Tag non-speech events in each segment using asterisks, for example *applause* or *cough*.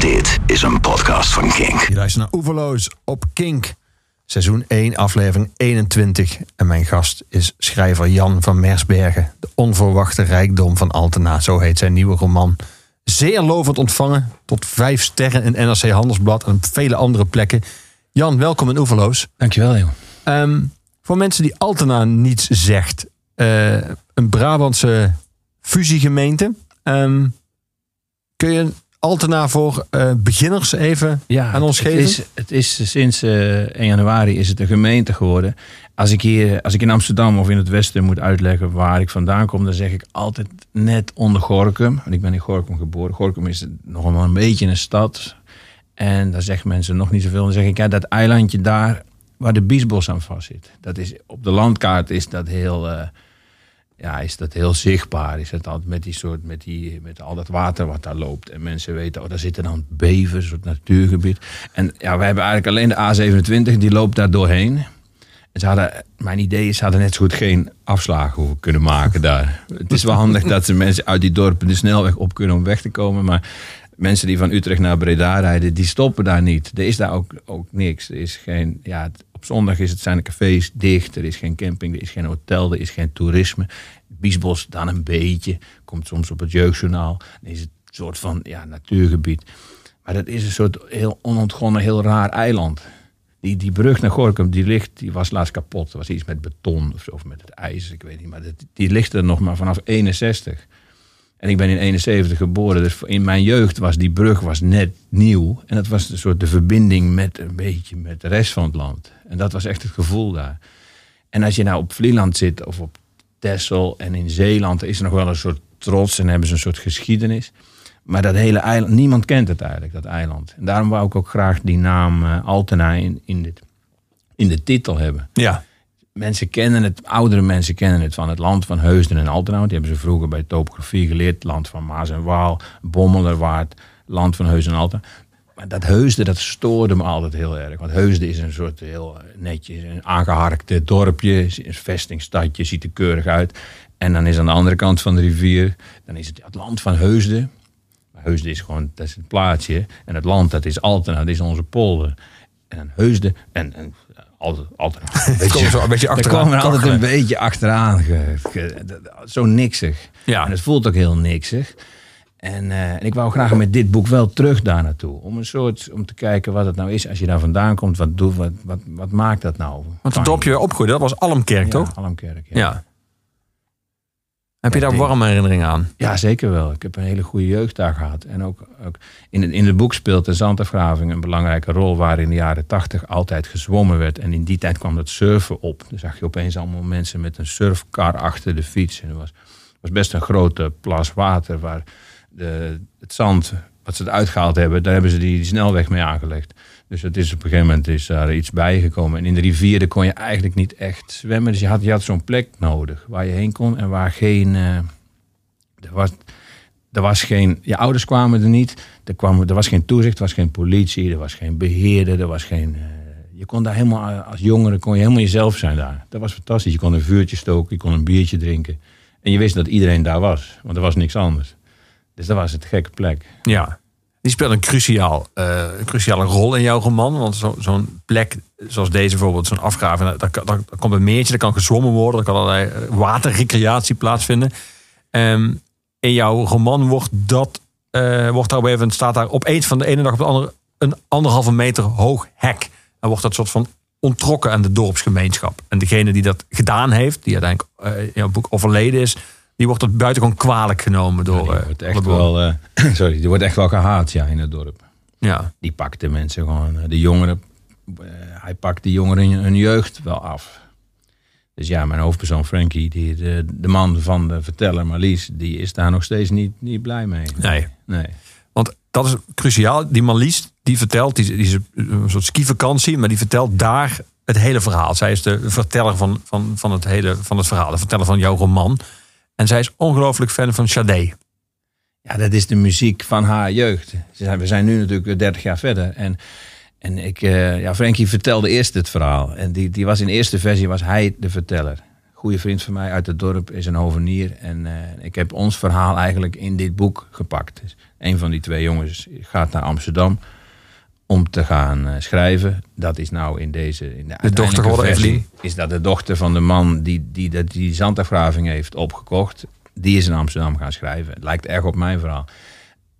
Dit is een podcast van Kink. Je luistert naar Oeverloos op Kink. Seizoen 1, aflevering 21. En mijn gast is schrijver Jan van Mersbergen. De onverwachte rijkdom van Altena, zo heet zijn nieuwe roman. Zeer lovend ontvangen, tot vijf sterren in NRC Handelsblad en op vele andere plekken. Jan, welkom in Oeverloos. Dankjewel, joh. Ehm, voor mensen die Altena niets zegt. eh, een Brabantse fusiegemeente. Ehm, kun je Altena voor eh, beginners even Ja, aan ons het geven? Is, het is sinds eh 1 januari is het een gemeente geworden. Als ik, hier, als ik in Amsterdam of in het Westen moet uitleggen waar ik vandaan kom, dan zeg ik altijd net onder Gorkum. Want ik ben in Gorkum geboren. Gorkum is nog wel een beetje een stad. En daar zeggen mensen nog niet zoveel. Dan zeg ik, ja, dat eilandje daar waar de Biesbos aan vast zit. Dat is, op de landkaart is dat heel... eh, ja, is dat heel zichtbaar. Is het altijd met die soort, met, die, met al dat water wat daar loopt. En mensen weten, oh, daar zitten dan bevers, een soort natuurgebied. En ja, wij hebben eigenlijk alleen de A27, die loopt daar doorheen. En ze hadden, mijn idee is, ze hadden net zo goed geen afslagen hoeven kunnen maken daar. Het is wel handig dat ze mensen uit die dorpen de snelweg op kunnen om weg te komen. Maar mensen die van Utrecht naar Breda rijden, die stoppen daar niet. Er is daar ook, ook niks. Er is geen, ja, op zondag is het, zijn de cafés dicht. Er is geen camping, er is geen hotel, er is geen toerisme. Biesbos dan een beetje. Komt soms op het jeugdjournaal. Dan is een soort van ja, natuurgebied. Maar dat is een soort heel onontgonnen, heel raar eiland. Die, die brug naar Gorkum, die ligt, die was laatst kapot. Er was iets met beton of zo, of met het ijs, ik weet niet. Maar dat, die ligt er nog maar vanaf 61. En ik ben in 71 geboren, dus in mijn jeugd was die brug was net nieuw. En dat was een soort de verbinding met een beetje met de rest van het land. En dat was echt het gevoel daar. En als je nou op Vlieland zit of op Texel en in Zeeland, is er nog wel een soort trots en hebben ze een soort geschiedenis. Maar dat hele eiland, niemand kent het eigenlijk, dat eiland. En daarom wou ik ook graag die naam eh, Altena in, in, dit, in de titel hebben. Ja. Mensen kennen het, oudere mensen kennen het van het land van Heusden en Altena. want Die hebben ze vroeger bij topografie geleerd. Land van Maas en Waal, Bommelerwaard, land van Heusden en Altena. Maar dat Heusden, dat stoorde me altijd heel erg. Want Heusden is een soort heel netjes, een aangeharkte dorpje. Een vestingstadje, ziet er keurig uit. En dan is aan de andere kant van de rivier, dan is het het land van Heusden. Maar Heusden is gewoon, dat is het plaatsje. En het land, dat is Altena, dat is onze polder. En Heusden, en, en altijd, altijd *laughs* een Komen zo een beetje achteraan komen we altijd een beetje achteraan. ge- ge- zo niksig. Ja. En het voelt ook heel niksig. En, eh, en ik wou graag met dit boek wel terug daar naartoe. Om een soort, om te kijken wat het nou is als je daar vandaan komt. Wat, doet, wat, wat, wat maakt dat nou? Want het dorpje opgroeide, dat was Almkerk, ja, toch? Almkerk, ja. Ja. Heb je daar warme herinneringen aan? Ja, zeker wel. Ik heb een hele goede jeugd daar gehad. En ook, ook in, het, in het boek speelt de zandafgraving een belangrijke rol... waar in de jaren tachtig altijd gezwommen werd. En in die tijd kwam het surfen op. Dan zag je opeens allemaal mensen met een surfkar achter de fiets. En er was, was best een grote plas water... waar de, het zand, wat ze eruit gehaald hebben... daar hebben ze die, die snelweg mee aangelegd. Dus het is op een gegeven moment is daar iets bijgekomen. En in de rivieren kon je eigenlijk niet echt zwemmen. Dus je had, je had zo'n plek nodig waar je heen kon... en waar geen... eh, er was, er was geen, je ouders kwamen er niet. Er, kwam, er was geen toezicht, er was geen politie, er was geen beheerder, er was geen. eh, je kon daar helemaal, eh, als jongere kon je helemaal jezelf zijn daar. Dat was fantastisch. Je kon een vuurtje stoken, je kon een biertje drinken. En je wist dat iedereen daar was, want er was niks anders. Dus dat was het gekke plek. Ja. Die speelt een, cruciaal, eh, cruciale rol in jouw roman. Want zo- zo'n plek zoals deze bijvoorbeeld, zo'n afgraving, daar, komt een meertje, daar kan gezwommen worden, daar kan allerlei eh, waterrecreatie plaatsvinden. Ehm, in jouw roman wordt dat, eh, wordt daar moment, staat daar opeens van de ene dag op de andere een anderhalve meter hoog hek. En wordt dat soort van ontrokken aan de dorpsgemeenschap. En degene die dat gedaan heeft, die uiteindelijk eh, in jouw boek overleden is, die wordt dat buitengewoon kwalijk genomen door. die, eh, wordt echt wel, eh, *clears throat* sorry, die wordt echt wel gehaat ja, in het dorp. Ja. Die pakt de mensen gewoon, eh, de jongeren. hij pakt de jongeren hun jeugd wel af. Dus ja, mijn hoofdpersoon Frankie, die, de, de man van de verteller Marlies, die is daar nog steeds niet, niet blij mee. Nee. Nee. Want dat is cruciaal. Die Marlies, die vertelt, die, die is een soort skivakantie, maar die vertelt daar het hele verhaal. Zij is de verteller van, van, van, het, hele, van het verhaal, de verteller van jouw roman. En zij is ongelooflijk fan van Sade. Ja, dat is de muziek van haar jeugd. We zijn nu natuurlijk 30 jaar verder. En, en ik, eh, ja, Frankie vertelde eerst het verhaal. En die, die was in de eerste versie was hij de verteller. goede vriend van mij uit het dorp is een hovenier. En eh, ik heb ons verhaal eigenlijk in dit boek gepakt. Dus een van die twee jongens gaat naar Amsterdam om te gaan eh, schrijven. Dat is nou in deze in de, De dochter geworden, Evelien. Is dat de dochter van de man die die, die, die zandafgraving heeft opgekocht. Die is in Amsterdam gaan schrijven. Het lijkt erg op mijn verhaal.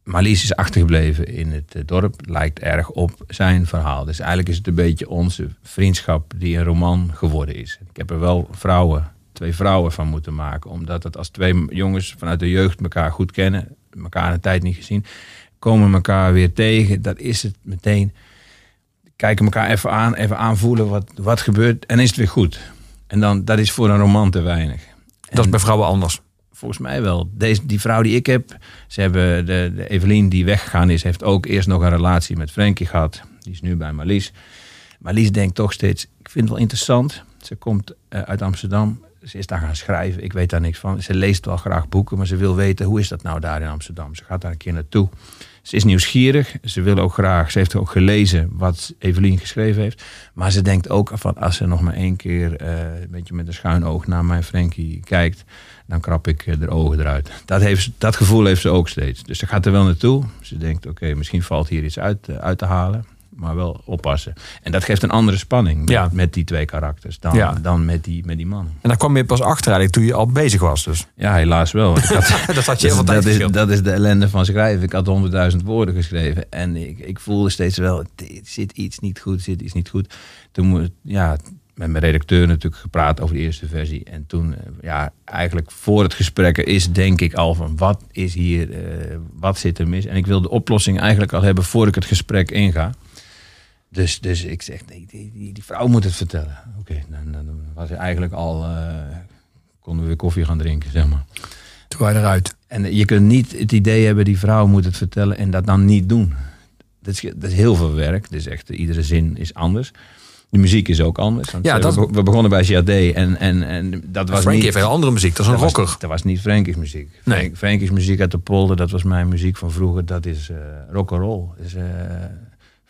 Marlies is achtergebleven in het eh, dorp. Lijkt erg op zijn verhaal. Dus eigenlijk is het een beetje onze vriendschap die een roman geworden is. Ik heb er wel vrouwen, twee vrouwen van moeten maken. Omdat het als twee jongens vanuit de jeugd elkaar goed kennen. elkaar een tijd niet gezien. Komen elkaar weer tegen. Dat is het meteen. Kijken elkaar even aan. Even aanvoelen wat, wat gebeurt. En is het weer goed. En dan, dat is voor een roman te weinig. Dat is bij vrouwen anders. Volgens mij wel. Deze, die vrouw die ik heb, ze hebben de, de Evelien die weggegaan is, heeft ook eerst nog een relatie met Frankie gehad. Die is nu bij Marlies. Marlies denkt toch steeds, ik vind het wel interessant. Ze komt eh, uit Amsterdam. Ze is daar gaan schrijven. Ik weet daar niks van. Ze leest wel graag boeken, maar ze wil weten hoe is dat nou daar in Amsterdam. Ze gaat daar een keer naartoe. Ze is nieuwsgierig. Ze wil ook graag. Ze heeft ook gelezen wat Evelien geschreven heeft. Maar ze denkt ook van als ze nog maar één keer eh, een beetje met een schuin oog naar mijn Frankie kijkt, dan krap ik eh, de ogen eruit. Dat, heeft, dat gevoel heeft ze ook steeds. Dus ze gaat er wel naartoe. Ze denkt, oké, misschien valt hier iets uit, eh, uit te halen. Maar wel oppassen. En dat geeft een andere spanning met, Ja. met die twee karakters dan, Ja. dan met, die, met die man. En daar kwam je pas achter eigenlijk toen je al bezig was. Dus. Ja, helaas wel. Ik had, *laughs* dat had je heel veel tijd dat, is, dat is de ellende van schrijven. Ik had honderdduizend woorden geschreven. En ik, ik voelde steeds wel, er zit iets niet goed, zit iets niet goed. Toen ja, met mijn redacteur natuurlijk gepraat over de eerste versie. En toen, eh, ja, eigenlijk voor het gesprek is denk ik al van, wat is hier, eh, wat zit er mis? En ik wil de oplossing eigenlijk al hebben voor ik het gesprek inga. Dus, dus ik zeg, nee, die, die, die vrouw moet het vertellen. Oké, dan, dan was hij eigenlijk al, eh, konden we weer koffie gaan drinken, zeg maar. Toen waren eruit. En je kunt niet het idee hebben, die vrouw moet het vertellen en dat dan niet doen. Dat is, dat is heel veel werk. Dus echt, iedere zin is anders. De muziek is ook anders. Want Ja, we, dat- be- we begonnen bij Jade en, en, en dat was Frankie niet... heeft heel andere muziek. Dat is een rocker. Dat was niet Frankie's muziek. Nee. Frank, Frankie's muziek uit de polder, dat was mijn muziek van vroeger. Dat is eh rock and roll. Is, eh,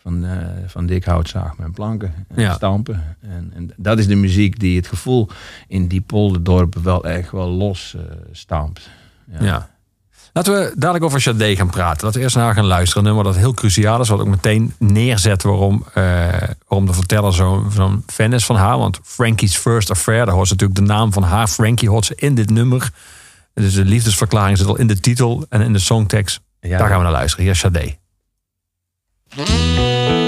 van, eh, van dik hout zaag met planken en Ja. stampen. En, en dat is de muziek die het gevoel in die polderdorpen wel echt wel los eh, stampt. Ja. Laten we dadelijk over Sade gaan praten. Laten we eerst naar gaan luisteren. Een nummer dat heel cruciaal is. Wat ook meteen neerzet waarom, eh, waarom de verteller zo'n zo'n fan is van haar. Want Frankie's First Affair, daar hoort ze natuurlijk de naam van haar. Frankie hoort ze in dit nummer. Dus de liefdesverklaring zit al in de titel en in de songtekst. Ja, Daar gaan we naar luisteren. Hier is Sade. Frankie,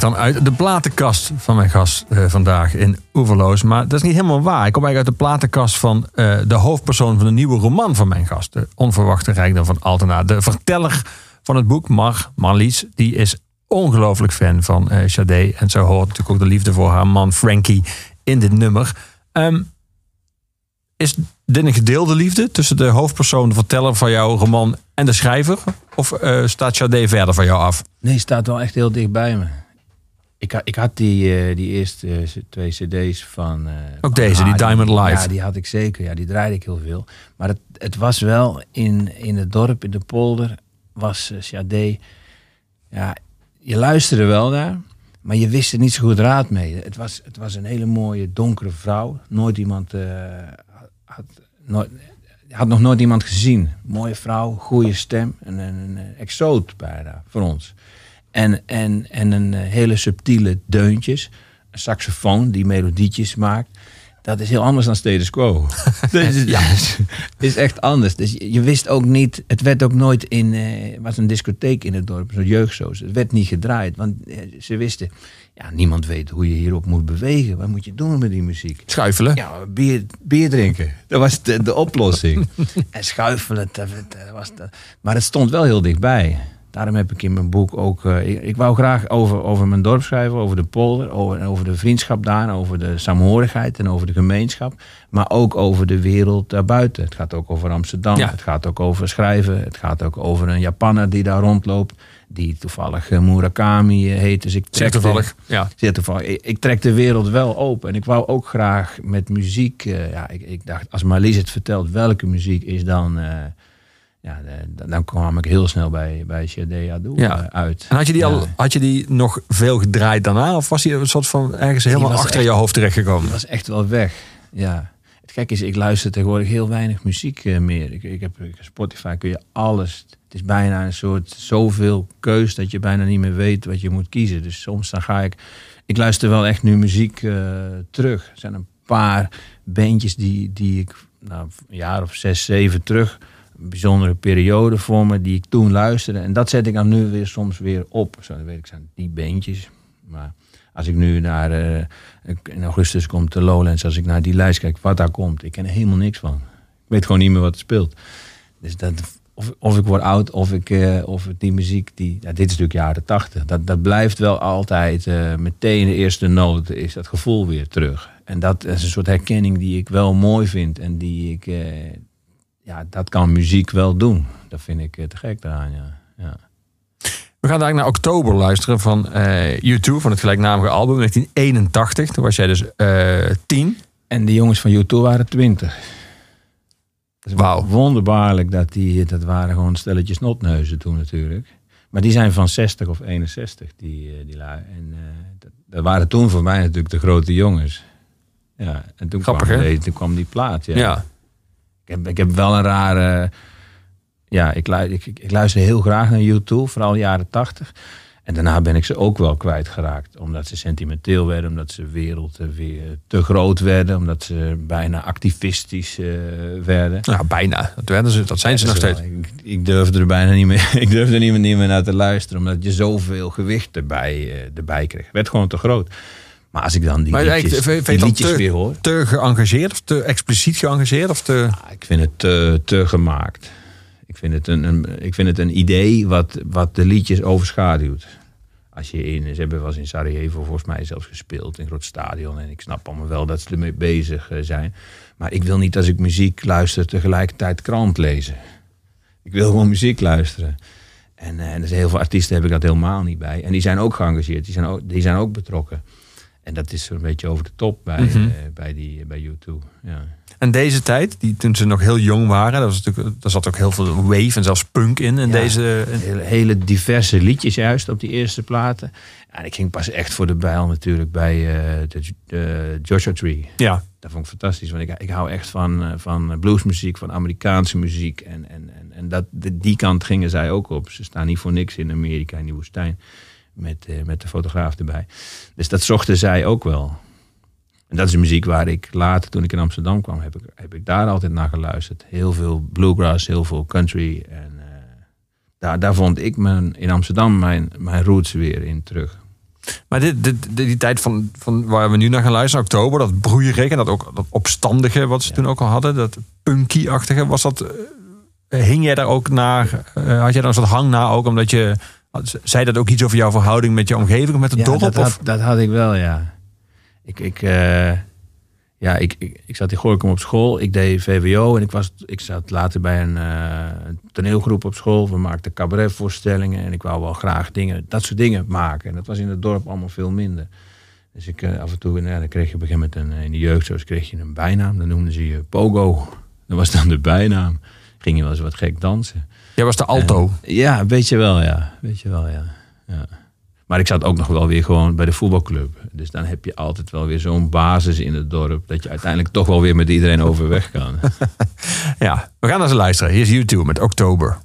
dan, uit de platenkast van mijn gast eh, vandaag in Oeverloos. Maar dat is niet helemaal waar. Ik kom eigenlijk uit de platenkast van eh, de hoofdpersoon van de nieuwe roman van mijn gast. De onverwachte rijkdom van Altena. De verteller van het boek, Mar, Marlies, die is ongelooflijk fan van eh Sade. En zo hoort natuurlijk ook de liefde voor haar man Frankie in dit nummer. Ehm, is dit een gedeelde liefde tussen de hoofdpersoon, de verteller van jouw roman en de schrijver? Of staat Sade verder van jou af? Nee, staat wel echt heel dicht bij me. Ik, ik had die, eh, die eerste eh, twee cd's van... eh, van deze, die. Diamond Live. Ja, die had ik zeker. Ja, die draaide ik heel veel. Maar het, het was wel in, in het dorp, in de polder, was uh. Ja, je luisterde wel naar, maar je wist er niet zo goed raad mee. Het was, het was een hele mooie, donkere vrouw. Nooit iemand... had, nooit, had nog nooit iemand gezien. Mooie vrouw, goede stem. Een, een, een exoot bijna voor ons. En, en, en een eh, hele subtiele deuntjes. Een saxofoon die melodietjes maakt. Dat is heel anders dan status quo. *laughs* Dus ja, *laughs* het is echt anders. Dus je, je wist ook niet, het werd ook nooit in, er was een discotheek in het dorp, zo'n jeugdsoos. Het werd niet gedraaid, want eh, ze wisten, ja, niemand weet hoe je hierop moet bewegen. Wat moet je doen met die muziek? Schuifelen? Ja, bier, bier drinken. Dat was de, de oplossing. *laughs* en schuifelen, dat, dat was dat. maar het stond wel heel dichtbij. Daarom heb ik in mijn boek ook... eh, ik, ik wou graag over, over mijn dorp schrijven, over de polder, over, over de vriendschap daar, over de saamhorigheid en over de gemeenschap. Maar ook over de wereld daarbuiten. Het gaat ook over Amsterdam, Ja. het gaat ook over schrijven. Het gaat ook over een Japanner die daar rondloopt, die toevallig eh, Murakami eh, heet. Dus ik trekte- toevallig. Ja. Zeer toevallig. Ik, ik trek de wereld wel open. En ik wou ook graag met muziek. ja, ik, ik dacht, als Marlies het vertelt welke muziek is dan. Ja, dan- dan kwam ik heel snel bij, bij Ja. eh, uit. En had je, die al, had je die nog veel gedraaid daarna? Of was die een soort van ergens helemaal achter echt- je hoofd terechtgekomen? Die was echt wel weg. Ja. Het gekke is, ik luister tegenwoordig heel weinig muziek eh, meer. Ik, ik heb Spotify kun je alles. Het is bijna een soort zoveel keus dat je bijna niet meer weet wat je moet kiezen. Dus soms dan ga ik. Ik luister wel echt nu muziek eh, terug. Er zijn een paar bandjes die, die ik nou, een jaar of zes, zeven terug. Bijzondere periode voor me die ik toen luisterde. En dat zet ik dan nu weer soms weer op. Zo, weet ik, zijn die bandjes. Maar als ik nu naar, eh, in augustus komt de Lowlands, als ik naar die lijst kijk, wat daar komt, ik ken er helemaal niks van. Ik weet gewoon niet meer wat er speelt. Dus dat, of, of ik word oud, of, ik, eh, of die muziek, die, ja, dit is natuurlijk jaren tachtig, dat, dat blijft wel altijd, eh, meteen de eerste noot is dat gevoel weer terug. En dat is een soort herkenning die ik wel mooi vind en die ik, ja, dat kan muziek wel doen. Dat vind ik eh, te gek daaraan, ja. ja. We gaan eigenlijk naar oktober luisteren van eh U2, van het gelijknamige album 1981. Toen was jij dus eh tien. En de jongens van U2 waren twintig. Wauw. Wonderbaarlijk dat die, dat waren gewoon stelletjes notneuzen toen natuurlijk. Maar die zijn van 60 of 61, die, die lui. En dat, dat waren toen voor mij natuurlijk de grote jongens. Ja, en toen, Grappig, kwam, deze- toen kwam die plaat. Ja. Ja. Ik, heb, ik heb wel een rare... Ja, ik, ik, ik, luister heel graag naar U2, vooral jaren 80. En daarna ben ik ze ook wel kwijtgeraakt. Omdat ze sentimenteel werden, omdat ze wereld eh, weer te groot werden. Omdat ze bijna activistisch eh, werden. Nou, bijna. Dat, werden ze, dat zijn ze nog steeds. ik durfde er bijna niet meer, *laughs* ik durfde er niet meer, niet meer naar te luisteren. Omdat je zoveel gewicht erbij, eh, erbij kreeg. Het werd gewoon te groot. Maar als ik dan die Maar liedjes, vind je die liedjes te- weer hoor. Te geëngageerd of te expliciet geëngageerd? Of te... Ah, ik vind het te, te gemaakt. Ik vind het een, een, ik vind het een idee wat, wat de liedjes overschaduwt. Als je in, ze hebben eens in Sarajevo volgens mij zelfs gespeeld in een groot stadion. En ik snap allemaal wel dat ze ermee bezig eh, zijn. Maar ik wil niet als ik muziek luister tegelijkertijd krant lezen. Ik wil gewoon muziek luisteren. En, eh, en er zijn heel veel artiesten heb ik dat helemaal niet bij. En die zijn ook geëngageerd, die zijn ook, die zijn ook betrokken. En dat is een beetje over de top bij, eh, bij, die, bij U2. Ja. En deze tijd, die, toen ze nog heel jong waren, dat was natuurlijk, daar zat ook heel veel wave en zelfs punk in. in Ja. deze, in- Hele, hele diverse liedjes juist op die eerste platen. En ik ging pas echt voor de bijl natuurlijk bij eh, de, de Joshua Tree. ja. Dat vond ik fantastisch, want ik, ik hou echt van, eh, van bluesmuziek, van Amerikaanse muziek. En, en, en, en dat, de- die kant gingen zij ook op. Ze staan niet voor niks in Amerika in die woestijn met, eh, met de fotograaf erbij. Dus dat zochten zij ook wel. En dat is de muziek waar ik later, toen ik in Amsterdam kwam, heb ik, heb ik daar altijd naar geluisterd. Heel veel bluegrass, heel veel country. En eh, daar, daar vond ik mijn, in Amsterdam mijn, mijn roots weer in terug. Maar dit, dit, dit- die tijd van, van waar we nu naar gaan luisteren, oktober, dat broeierige en dat ook dat opstandige wat ze toen ook al hadden, dat punky-achtige, was dat. eh, hing jij daar ook naar? had jij daar een soort hang naar ook, omdat je. Zei dat ook iets over jouw verhouding met je omgeving of met het Ja, dorp? dat, of? had, dat had ik wel, ja. Ik, ik, eh, ja, ik, ik, ik zat in Gorkum op school. Ik deed VWO en ik, was, ik zat later bij een eh, een toneelgroep op school. We maakten cabaretvoorstellingen en ik wou wel graag dingen, dat soort dingen maken. En dat was in het dorp allemaal veel minder. Dus ik eh, af en toe, nou, dan kreeg je op een gegeven moment een, in de jeugd, kreeg je een bijnaam. Dan noemden ze je Pogo. Dat was dan de bijnaam. Ging je wel eens wat gek dansen. Jij was de alto. Ja, weet je wel, ja. Weet je wel, ja. ja. Maar ik zat ook nog wel weer gewoon bij de voetbalclub. Dus dan heb je altijd wel weer zo'n basis in het dorp... dat je uiteindelijk toch wel weer met iedereen overweg kan. *laughs* Ja, we gaan naar ze luisteren. Hier is YouTube met Oktober.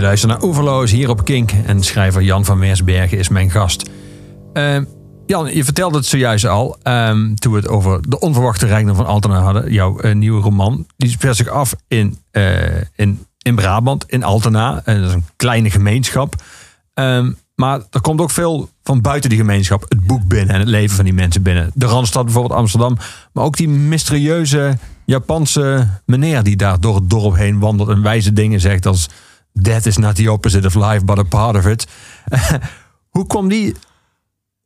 Je luistert naar Oeverloos hier op Kink. En schrijver Jan van Meersbergen is mijn gast. Ehm, Jan, je vertelde het zojuist al. ehm, toen we het over de onverwachte rijkdom van Altena hadden. Jouw eh, nieuwe roman. Die speelt zich af in, eh, in, in Brabant, in Altena. En dat is een kleine gemeenschap. Ehm, maar er komt ook veel van buiten die gemeenschap. Het boek binnen en het leven van die mensen binnen. De Randstad bijvoorbeeld Amsterdam. Maar ook die mysterieuze Japanse meneer die daar door het dorp heen wandelt. En wijze dingen zegt als... That is not the opposite of life, but a part of it. *laughs* Hoe kwam die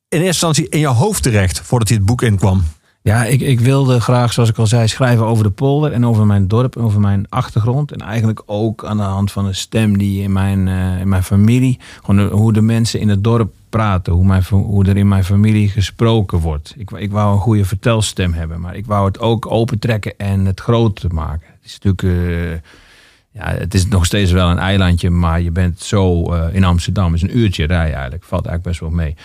in eerste instantie in je hoofd terecht voordat hij het boek inkwam? Ja, ik, ik wilde graag, zoals ik al zei, schrijven over de polder en over mijn dorp en over mijn achtergrond. En eigenlijk ook aan de hand van een stem die in mijn, eh, in mijn familie, gewoon hoe de mensen in het dorp praten, hoe, mijn, hoe er in mijn familie gesproken wordt. Ik, ik wou een goede vertelstem hebben, maar ik wou het ook opentrekken en het groot maken. Het is natuurlijk, eh, ja, het is nog steeds wel een eilandje, maar je bent zo eh, in Amsterdam, het is een uurtje rijden eigenlijk, valt eigenlijk best wel mee.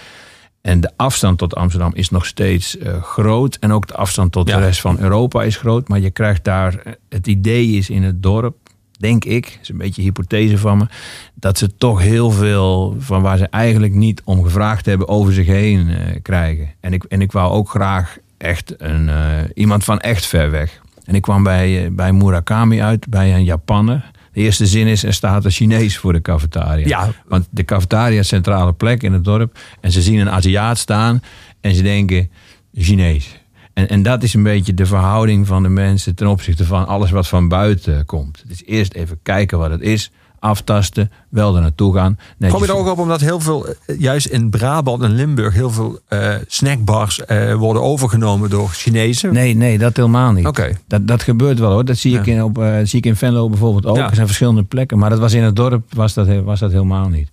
En de afstand tot Amsterdam is nog steeds eh, groot. En ook de afstand tot Ja. de rest van Europa is groot. Maar je krijgt daar, eh, het idee is in het dorp, denk ik, is een beetje een hypothese van me, dat ze toch heel veel van waar ze eigenlijk niet om gevraagd hebben over zich heen krijgen. En ik, en ik wou ook graag echt een, iemand van echt ver weg. En ik kwam bij, eh, bij Murakami uit, bij een Japanner. De eerste zin is, er staat een Chinees voor de cafetaria. Ja. Want de cafetaria is centrale plek in het dorp. En ze zien een Aziat staan en ze denken Chinees. En, en dat is een beetje de verhouding van de mensen ten opzichte van alles wat van buiten komt. Dus eerst even kijken wat het is. Aftasten, wel er naartoe gaan. netjes- Kom je er ook op omdat heel veel, eh, juist in Brabant en Limburg, heel veel eh, snackbars eh, worden overgenomen door Chinezen? Nee, nee, dat helemaal niet. Oké. Dat, dat gebeurt wel hoor. Dat zie, ik in, op, zie ik in Venlo bijvoorbeeld ook. Ja. Er zijn verschillende plekken. Maar dat was in het dorp was dat, was dat helemaal niet.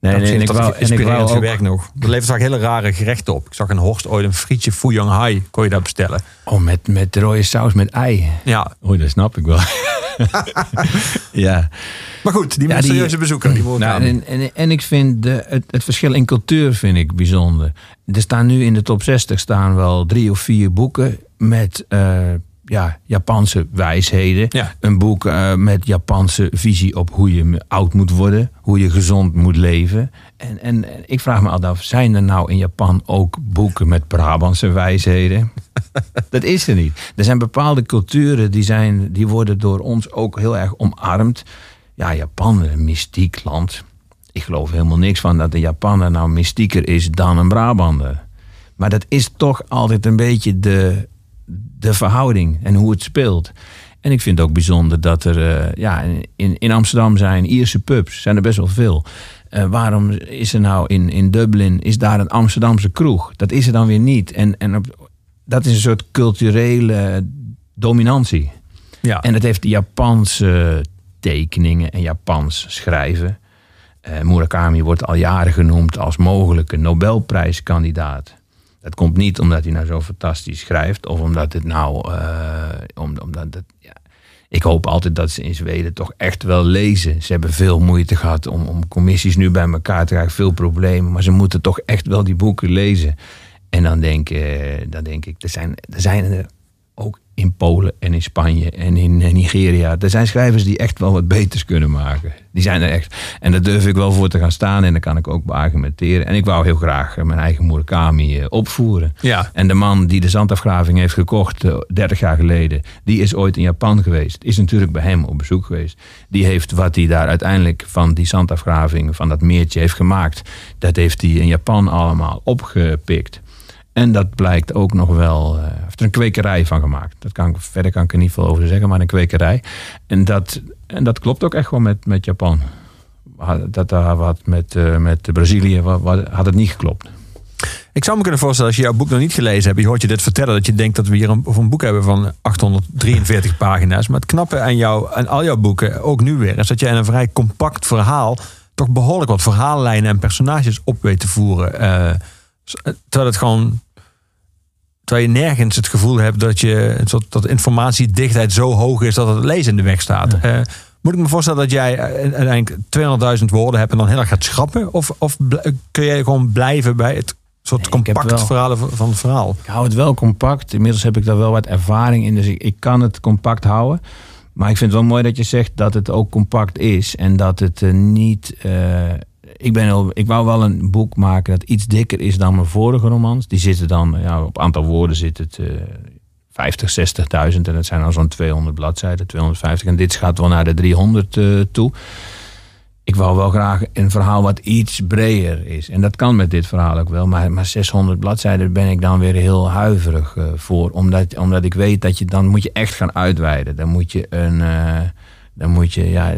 Nee, Nee, nee, en ik dat wou, is en ik wou ook, gewerkt nog. Dat levert vaak hele rare gerechten op. Ik zag in Horst ooit een frietje Fuyang Hai. Kon je daar bestellen. oh, met, met rode saus met ei. Ja, Oh, dat snap ik wel. *laughs* ja. maar goed, die Ja, mysterieuze bezoeker. Die Nou, en, en, en ik vind de, het, het verschil in cultuur vind ik bijzonder. Er staan nu in de top 60 staan wel drie of vier boeken met eh, ja, Japanse wijsheden. Ja. Een boek eh, met Japanse visie op hoe je oud moet worden, hoe je gezond moet leven. En, en, ik vraag me altijd af, zijn er nou in Japan ook boeken met Brabantse wijsheden? *laughs* Dat is er niet. Er zijn bepaalde culturen die, zijn, die worden door ons ook heel erg omarmd. Ja, Japan, een mystiek land. Ik geloof helemaal niks van dat de Japaner nou mystieker is dan een Brabander. Maar dat is toch altijd een beetje de, de verhouding en hoe het speelt. En ik vind het ook bijzonder dat er eh, ja, in, in Amsterdam zijn Ierse pubs, zijn er best wel veel. Eh, waarom is er nou in, in Dublin, is daar een Amsterdamse kroeg? Dat is er dan weer niet. En, en op, dat is een soort culturele dominantie. ja. En dat heeft de Japanse tekeningen en Japans schrijven. Eh, Murakami wordt al jaren genoemd als mogelijke Nobelprijskandidaat. Dat komt niet omdat hij nou zo fantastisch schrijft of omdat het nou. eh, om, omdat ja. Ik hoop altijd dat ze in Zweden toch echt wel lezen. Ze hebben veel moeite gehad om, om commissies nu bij elkaar te krijgen, veel problemen. Maar ze moeten toch echt wel die boeken lezen. En dan denk, eh, dan denk ik, er zijn, er zijn in Polen en in Spanje en in eh, Nigeria. Er zijn schrijvers die echt wel wat beters kunnen maken. Die zijn er echt. En daar durf ik wel voor te gaan staan en daar kan ik ook beargumenteren. En ik wou heel graag eh, mijn eigen Murakami eh, opvoeren. Ja. En de man die de zandafgraving heeft gekocht eh, 30 jaar geleden, die is ooit in Japan geweest. Is natuurlijk bij hem op bezoek geweest. Die heeft wat hij daar uiteindelijk van die zandafgraving, van dat meertje heeft gemaakt, dat heeft hij in Japan allemaal opgepikt. En dat blijkt ook nog wel. Hij heeft er een kwekerij van gemaakt. Dat kan verder kan ik er niet veel over zeggen, maar een kwekerij. En dat, en dat klopt ook echt wel met, met Japan. Dat daar wat met, eh, met Brazilië wa- wa- had het niet geklopt. Ik zou me kunnen voorstellen, als je jouw boek nog niet gelezen hebt, je hoort je dit vertellen, dat je denkt dat we hier een, of een boek hebben van 843 pagina's. Maar het knappe aan, jou, aan al jouw boeken, ook nu weer, is dat je in een vrij compact verhaal toch behoorlijk wat verhaallijnen en personages op weet te voeren. Eh, terwijl het gewoon. Terwijl je nergens het gevoel hebt dat je dat informatiedichtheid zo hoog is dat het lezen in de weg staat. Eh, moet ik me voorstellen dat jij eh, uiteindelijk 200.000 woorden hebt en dan heel erg gaat schrappen? Of, of bl- kun jij gewoon blijven bij het soort Nee, compact wel- verhalen van het verhaal? Ik hou het wel compact. Inmiddels heb ik daar wel wat ervaring in, dus ik, ik kan het compact houden. Maar ik vind het wel mooi dat je zegt dat het ook compact is en dat het eh, niet. eh, ik, ben ik wou wel een boek maken dat iets dikker is dan mijn vorige romans. Die zitten dan, ja, op aantal woorden zit het eh 50, 60.000 en het zijn al zo'n 200 bladzijden, 250. En dit gaat wel naar de 300 eh, toe. Ik wou wel graag een verhaal wat iets breder is. En dat kan met dit verhaal ook wel. Maar, maar 600 bladzijden ben ik dan weer heel huiverig eh, voor. Omdat, omdat ik weet dat je dan moet je echt gaan uitweiden. Dan moet je een. eh, dan moet je. Ja,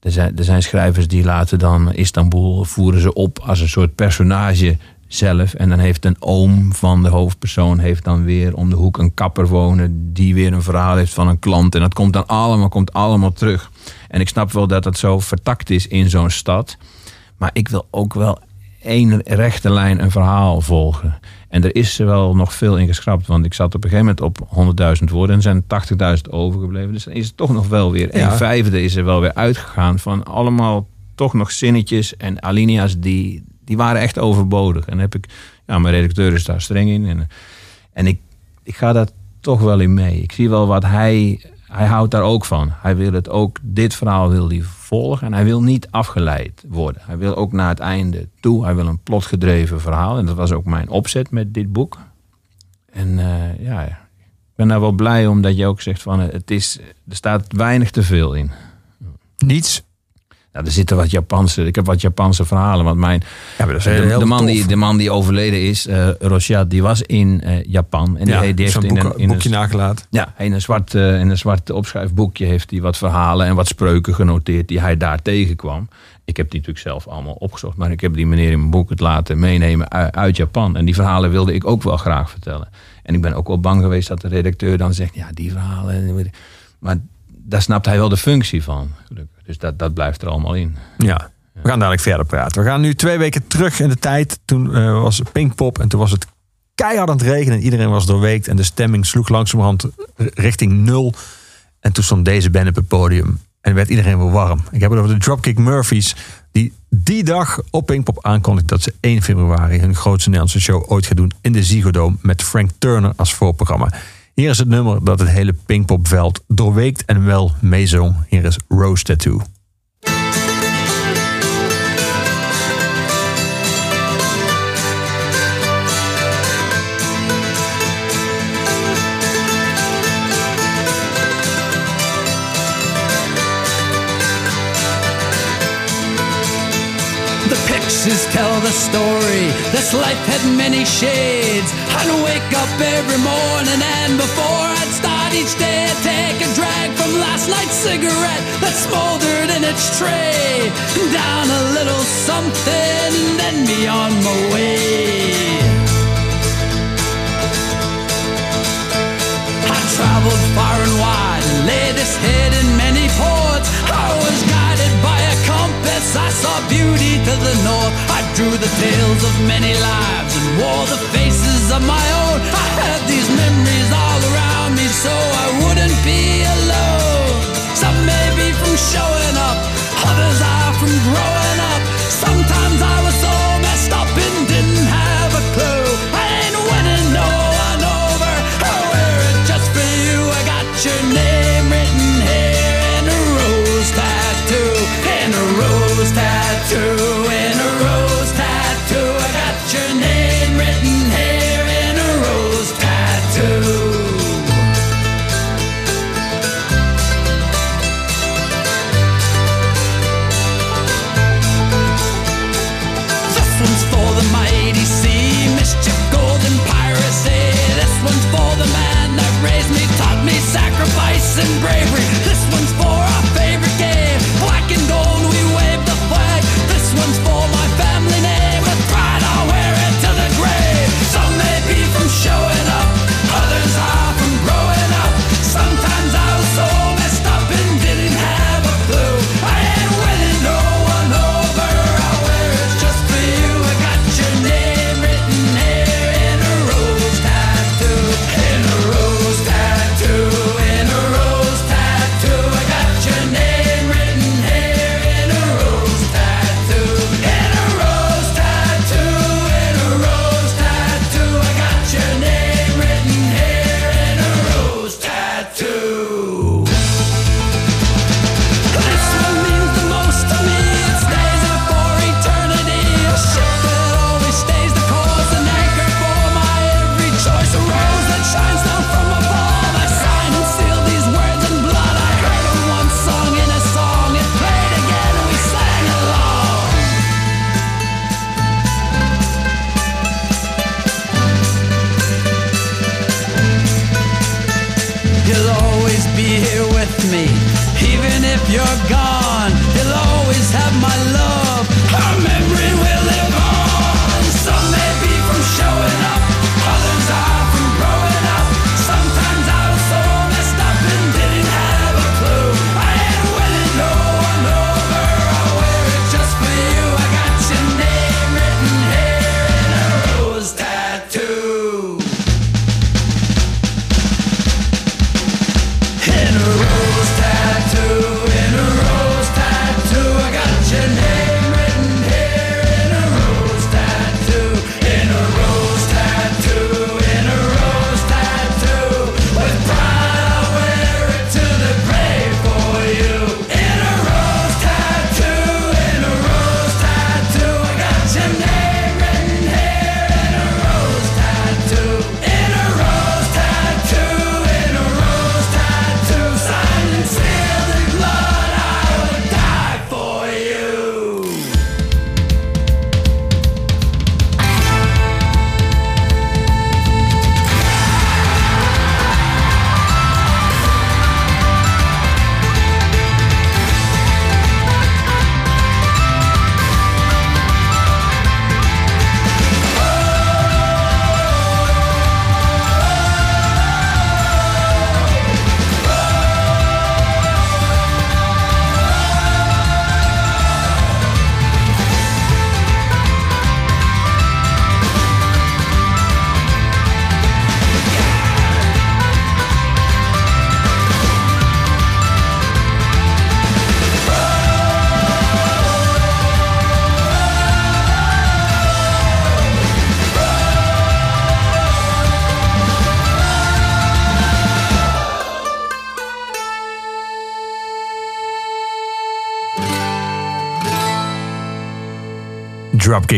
er zijn, er zijn schrijvers die laten dan Istanbul voeren ze op als een soort personage zelf. En dan heeft een oom van de hoofdpersoon heeft dan weer om de hoek een kapper wonen. Die weer een verhaal heeft van een klant. En dat komt dan allemaal, komt allemaal terug. En ik snap wel dat het zo vertakt is in zo'n stad. Maar ik wil ook wel één rechte lijn een verhaal volgen. En er is er wel nog veel in geschrapt. Want ik zat op een gegeven moment op 100.000 woorden. En er zijn 80.000 overgebleven. Dus dan is het toch nog wel weer... Ja. Een vijfde is er wel weer uitgegaan. Van allemaal toch nog zinnetjes en alinea's die, die waren echt overbodig. En heb ik... Ja, mijn redacteur is daar streng in. En, en ik, ik ga daar toch wel in mee. Ik zie wel wat hij... Hij houdt daar ook van. Hij wil het ook... Dit verhaal wil hij volgen. En hij wil niet afgeleid worden. Hij wil ook naar het einde toe. Hij wil een plotgedreven verhaal. En dat was ook mijn opzet met dit boek. En eh, ja, ik ben daar wel blij om dat je ook zegt van... eh, Het is, er staat weinig te veel in. Niets. Nou, er zitten wat Japanse, ik heb wat Japanse verhalen. Want mijn, Ja, maar dat is de, heel de man tof. die, de man die overleden is, Roshat, die was in eh, Japan. En die, ja, die heeft in boek- een, in boekje een, nagelaten. ja, in een zwart, eh, in een zwart opschrijfboekje heeft hij wat verhalen en wat spreuken genoteerd die hij daar tegenkwam. Ik heb die natuurlijk zelf allemaal opgezocht, maar ik heb die meneer in mijn boek het laten meenemen uit, uit Japan. En die verhalen wilde ik ook wel graag vertellen. En ik ben ook wel bang geweest dat de redacteur dan zegt, ja, die verhalen. Maar daar snapt hij wel de functie van. gelukkig. Dus dat, dat blijft er allemaal in. Ja. We gaan dadelijk verder praten. We gaan nu twee weken terug in de tijd. Toen eh, was Pinkpop en toen was het keihard aan het regenen. En iedereen was doorweekt en de stemming sloeg langzamerhand richting nul. En toen stond deze band op het podium en werd iedereen weer warm. Ik heb het over de Dropkick Murphys. Die die dag op Pinkpop aankondigde dat ze 1 februari hun grootste Nederlandse show ooit gaan doen in de Ziggo Dome met Frank Turner als voorprogramma. Hier is het nummer dat het hele Pinkpopveld doorweekt en wel meezong. Hier is Rose Tattoo. The pictures tell the story. This life had many shades. I'd wake up every morning and before I'd start each day, I'd take a drag from last night's cigarette that smoldered in its tray. Down a little something, then be on my way. I traveled far and wide and laid this head in compass. I saw beauty to the north. I drew the tales of many lives and wore the faces of my own. I had these memories all around me so I wouldn't be alone. Some may be from showing up, others are from growing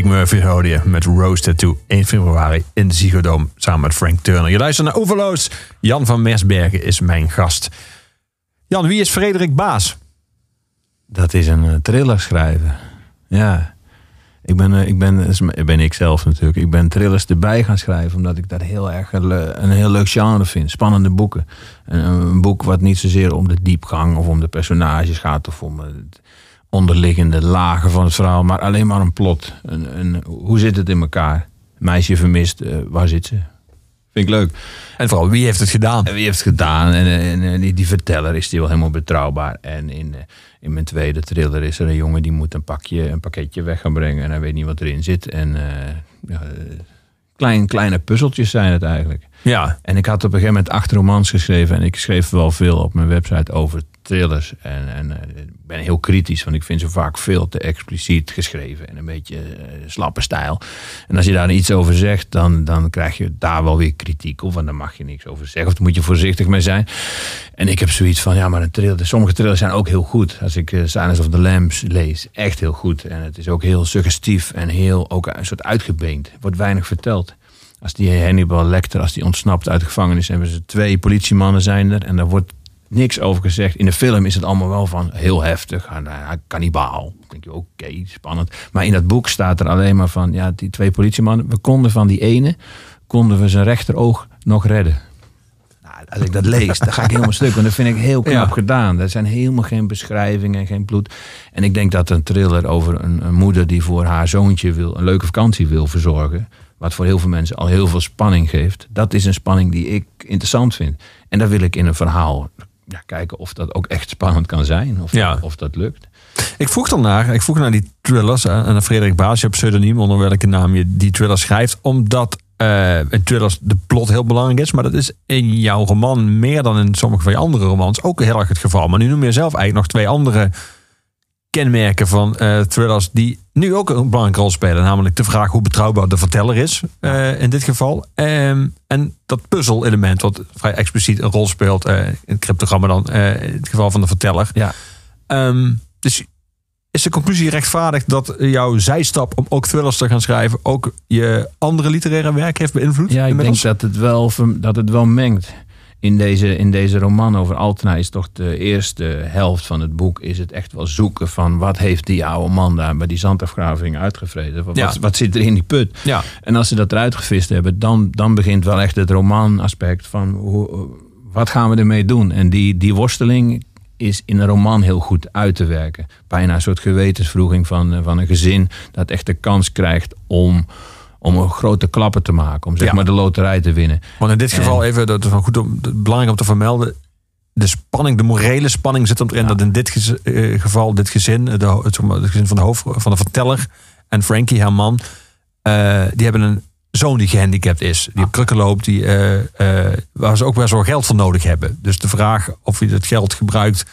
Dropkick Murphy hoorde je met Rose Tattoo 1 februari in de Ziggo samen met Frank Turner. Je luistert naar Overloos. Jan van Mersbergen is mijn gast. Jan, wie is Frederik Baas? Dat is een thriller schrijver. Ja. Ik ben, uh, ik ben, ben ik zelf natuurlijk. Ik ben thrillers erbij gaan schrijven omdat ik dat heel erg een, heel leuk genre vind. Spannende boeken. Een, een boek wat niet zozeer om de diepgang of om de personages gaat of om het onderliggende lagen van het verhaal, maar alleen maar een plot. Een, een, hoe zit het in elkaar? Meisje vermist, eh, waar zit ze? Vind ik leuk. En vooral, wie heeft het gedaan? En wie heeft het gedaan? En, en, en die, die verteller is die wel helemaal betrouwbaar. En in, eh, in mijn tweede thriller is er een jongen die moet een, pakje, een pakketje weg gaan brengen. En hij weet niet wat erin zit. En eh, ja, klein, kleine puzzeltjes zijn het eigenlijk. Ja, En ik had op een gegeven moment acht romans geschreven. En ik schreef wel veel op mijn website over thrillers. En, en eh, ik ben heel kritisch, want ik vind ze vaak veel te expliciet geschreven. En een beetje eh, slappe stijl. En als je daar iets over zegt, dan, dan krijg je daar wel weer kritiek op. Want daar mag je niks over zeggen. Of daar moet je voorzichtig mee zijn. En ik heb zoiets van, ja, maar een thriller, sommige thrillers zijn ook heel goed. Als ik eh, Silence of the Lambs lees, echt heel goed. En het is ook heel suggestief en heel ook een soort uitgebeend. Wordt weinig verteld. Als die Hannibal Lecter, als die ontsnapt uit de gevangenis, hebben ze twee politiemannen zijn er en daar wordt niks over gezegd. In de film is het allemaal wel van heel heftig, ja, kannibaal. Denk je, oké, spannend. Maar in dat boek staat er alleen maar van, ja, die twee politiemannen, we konden van die ene, konden we zijn rechteroog nog redden. Nou, als ik dat lees, dan ga ik helemaal stuk. Want dat vind ik heel knap Ja. gedaan. Er zijn helemaal geen beschrijvingen, geen bloed. En ik denk dat een thriller over een, een moeder die voor haar zoontje wil, een leuke vakantie wil verzorgen. Wat voor heel veel mensen al heel veel spanning geeft. Dat is een spanning die ik interessant vind. En daar wil ik in een verhaal ja, kijken of dat ook echt spannend kan zijn. Of, Ja. of dat lukt. ik vroeg dan naar, ik vroeg naar die thrillers en naar Frederik Baas. Je hebt pseudoniem onder welke naam je die thrillers schrijft. Omdat eh in thrillers de plot heel belangrijk is. Maar dat is in jouw roman meer dan in sommige van je andere romans ook heel erg het geval. Maar nu noem je zelf eigenlijk nog twee andere kenmerken van eh, thrillers die nu ook een belangrijke rol spelen. Namelijk de vraag hoe betrouwbaar de verteller is eh, in dit geval. Ehm, en dat puzzel-element wat vrij expliciet een rol speelt eh, in het cryptogramma dan in het geval van de verteller. Ja. Ehm, dus is de conclusie rechtvaardig dat jouw zijstap om ook thrillers te gaan schrijven ook je andere literaire werk heeft beïnvloed? Ja, ik inmiddels? denk dat het wel, dat het wel mengt. In deze, in deze roman over Altena is toch de eerste helft van het boek... is het echt wel zoeken van wat heeft die oude man daar... bij die zandafgraving uitgevreden. Wat, Ja. wat, wat zit er in die put? Ja, En als ze dat eruit gevist hebben, dan, dan begint wel echt het romanaspect van hoe, wat gaan we ermee doen? En die, die worsteling is in een roman heel goed uit te werken. Bijna een soort gewetensvroeging van, eh, van een gezin dat echt de kans krijgt om, om een grote klappen te maken. Om zeg Ja. maar de loterij te winnen. want in dit En- geval even, dat is goed om, belangrijk om te vermelden. De spanning, de morele spanning zit erin dat in dit gez- eh, geval, dit gezin, de, het, het gezin van de hoofd, van de verteller en Frankie, haar man, eh, die hebben een zoon die gehandicapt is, die op krukken loopt, die, eh, waar ze ook best wel geld voor nodig hebben. Dus de vraag of je dat geld gebruikt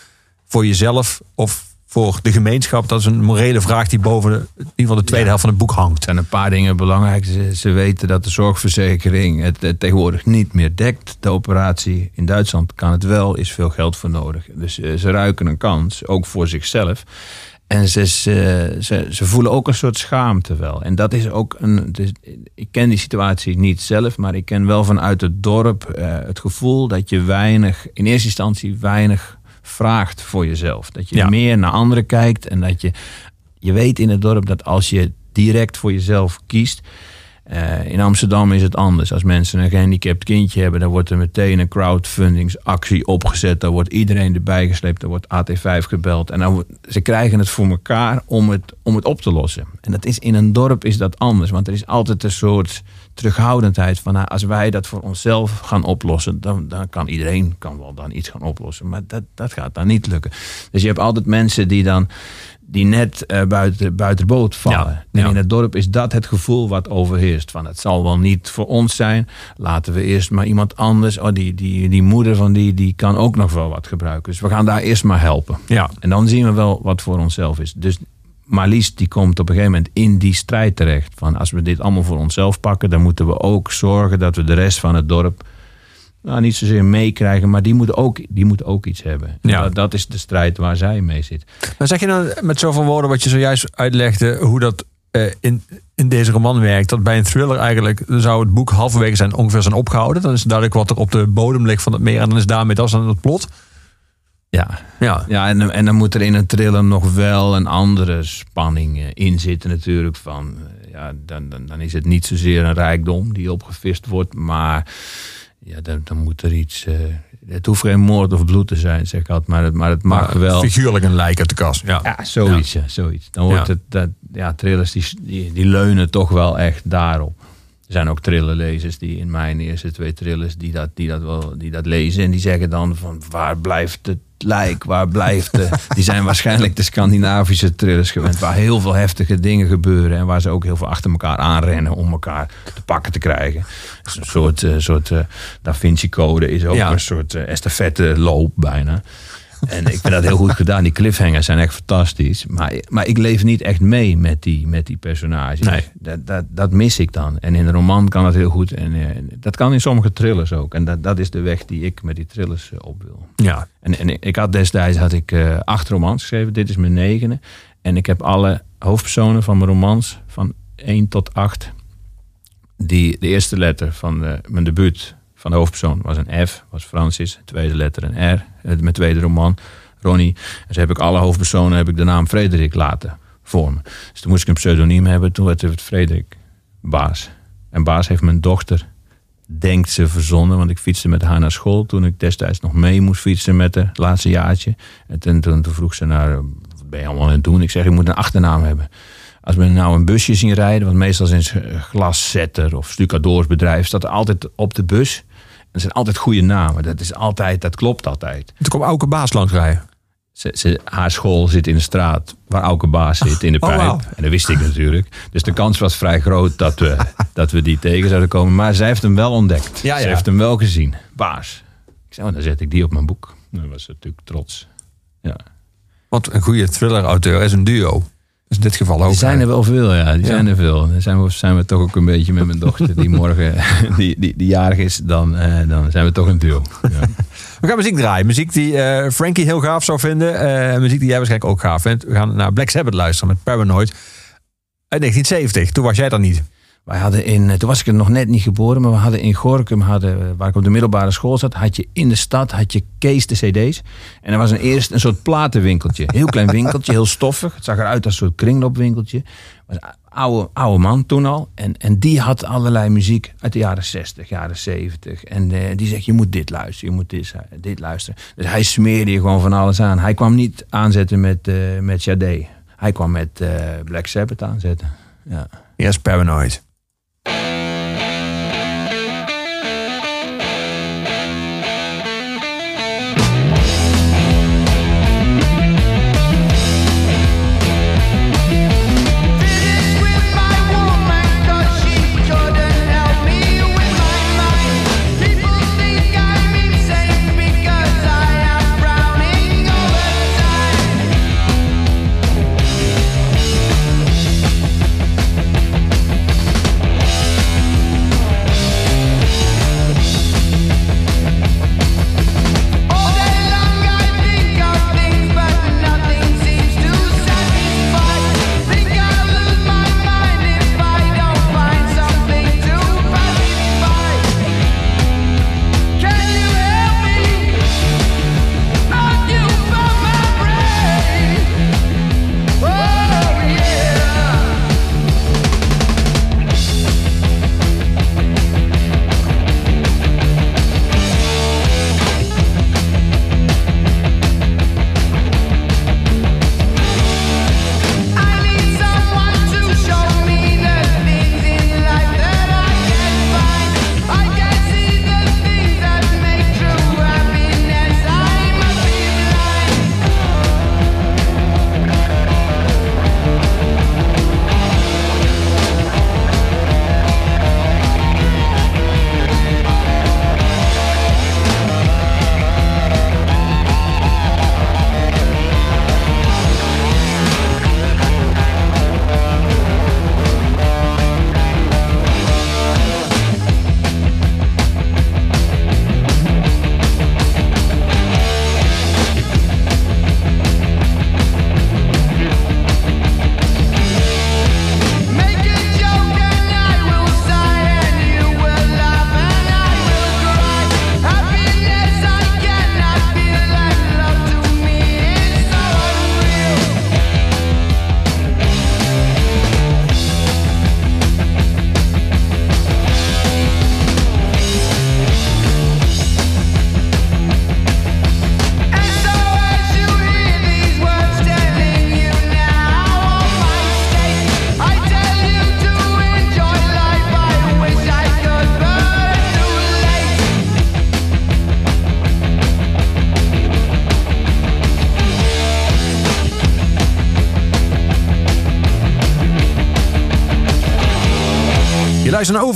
voor jezelf of voor de gemeenschap, dat is een morele vraag die boven de, in ieder geval de tweede Ja. helft van het boek hangt. Er zijn een paar dingen belangrijk. Ze, ze weten dat de zorgverzekering het, eh, tegenwoordig niet meer dekt. De operatie in Duitsland kan het wel, is veel geld voor nodig. Dus eh, ze ruiken een kans, ook voor zichzelf. En ze, ze, ze, ze voelen ook een soort schaamte wel. En dat is ook een. Dus, ik ken die situatie niet zelf, maar ik ken wel vanuit het dorp eh, het gevoel dat je weinig, in eerste instantie weinig vraagt voor jezelf. Dat je Ja. meer naar anderen kijkt en dat je. Je weet in het dorp dat als je direct voor jezelf kiest. Eh, in Amsterdam is het anders. Als mensen een gehandicapt kindje hebben, dan wordt er meteen een crowdfundingsactie opgezet. Dan wordt iedereen erbij gesleept. Dan wordt AT5 gebeld. En dan ze krijgen het voor elkaar om het, om het op te lossen. En dat is in een dorp is dat anders. Want er is altijd een soort terughoudendheid van nou, als wij dat voor onszelf gaan oplossen, dan, dan kan iedereen kan wel dan iets gaan oplossen. Maar dat, dat gaat dan niet lukken. Dus je hebt altijd mensen die dan die net eh, buiten, buiten boot vallen. Ja, en ja. in het dorp is dat het gevoel wat overheerst. Van het zal wel niet voor ons zijn. Laten we eerst maar iemand anders. Oh, die, die, die moeder van die, die kan ook nog wel wat gebruiken. Dus we gaan daar eerst maar helpen. Ja, En dan zien we wel wat voor onszelf is. Dus Marlies die komt op een gegeven moment in die strijd terecht. Van als we dit allemaal voor onszelf pakken, dan moeten we ook zorgen dat we de rest van het dorp nou, niet zozeer meekrijgen, maar die moeten ook, die moeten ook iets hebben. En Ja. Dat, dat is de strijd waar zij mee zit. Maar zeg je nou met zoveel woorden wat je zojuist uitlegde, hoe dat eh, in, in deze roman werkt. Dat bij een thriller eigenlijk zou het boek halverwege zijn ongeveer zijn opgehouden. Dan is het duidelijk wat er op de bodem ligt van het meer. En dan is daarmee dat dan het plot. Ja, Ja, ja en, en dan moet er in een thriller nog wel een andere spanning eh, in zitten natuurlijk. Van, eh, ja, dan, dan, dan is het niet zozeer een rijkdom die opgevist wordt. Maar ja, dan, dan moet er iets... eh, het hoeft geen moord of bloed te zijn, zeg ik altijd. Maar het, maar het mag maar wel... figuurlijk een lijk uit de kast. Ja. Ja, zoiets. Ja. zoiets. Dan wordt Ja. het, dat, ja, thrillers die, die, die leunen toch wel echt daarop. Er zijn ook thrillerlezers die in mijn eerste twee thrillers die dat, die dat, wel, die dat lezen. En die zeggen dan van waar blijft het lijk, waar blijft de... *laughs* Die zijn waarschijnlijk de Scandinavische thrillers gewend. Waar heel veel heftige dingen gebeuren. En waar ze ook heel veel achter elkaar aanrennen om elkaar te pakken te krijgen. Het is een soort, eh, soort eh, Da Vinci Code is ook Ja. een soort eh, estafette loop bijna. En ik vind dat heel goed gedaan. Die cliffhangers zijn echt fantastisch. Maar, maar ik leef niet echt mee met die, met die personages. Nee. Dat, dat, dat mis ik dan. En in een roman kan dat heel goed. En eh, dat kan in sommige thrillers ook. En dat, dat is de weg die ik met die thrillers eh, op wil. ja. En, en ik had destijds had ik, eh, acht romans geschreven. Dit is mijn negende. En ik heb alle hoofdpersonen van mijn romans van 1 tot 8. Die, de eerste letter van de, mijn debuut van de hoofdpersoon was een F, was Francis. De tweede letter een R. eh, Mijn tweede roman, Ronnie. En zo heb ik alle hoofdpersonen heb ik de naam Frederik laten vormen. Dus toen moest ik een pseudoniem hebben. Toen werd het Frederik Baas. En Baas heeft mijn dochter denkt ze verzonnen. Want ik fietste met haar naar school toen ik destijds nog mee moest fietsen met haar laatste jaartje. En toen, toen, vroeg ze naar, wat ben je allemaal aan het doen? Ik zeg, ik moet een achternaam hebben. Als we nou een busje zien rijden, want meestal is een glaszetter of stucadoorsbedrijf, staat er altijd op de bus. En er zijn altijd goede namen. Dat is altijd, dat klopt altijd. Toen kwam Auke Baas langs rijden. Ze, ze, haar school zit in de straat waar Auke Baas zit, in de Oh, pijp. wauw. En dat wist ik natuurlijk. Dus de kans was vrij groot dat we, dat we die tegen zouden komen. Maar zij heeft hem wel ontdekt. Ja, Ze ja. heeft hem wel gezien. Baas. Ik zei, oh, dan zet ik die op mijn boek. Dan was ze natuurlijk trots. Ja. Want een goede thriller-auteur is een duo. Dus in dit geval ook. Die zijn er wel veel, ja. Die Ja. zijn er veel. Dan zijn we, zijn we toch ook een beetje met mijn dochter, die morgen *laughs* die, die, die jarig is. Dan, eh, dan zijn we toch een duo. Ja. *laughs* We gaan muziek draaien. Muziek die eh, Frankie heel gaaf zou vinden. eh, muziek die jij waarschijnlijk ook gaaf vindt. We gaan naar Black Sabbath luisteren met Paranoid. Uit 1970. Toen was jij dan niet. Wij hadden in, eh, toen was ik er nog net niet geboren, maar we hadden in Gorkum, hadden, waar ik op de middelbare school zat, had je in de stad had je Kees de CD's. En er was een eerst een soort platenwinkeltje. Heel klein winkeltje, heel stoffig. Het zag eruit als een soort kringloopwinkeltje. Was een oude, man toen al. En, en die had allerlei muziek uit de jaren 60, jaren 70. En eh, die zegt, je moet dit luisteren, je moet dit, dit luisteren. Dus hij smeerde je gewoon van alles aan. Hij kwam niet aanzetten met, eh met. Hij kwam met Black Sabbath aanzetten. Ja. Yes, Paranoid. Bye.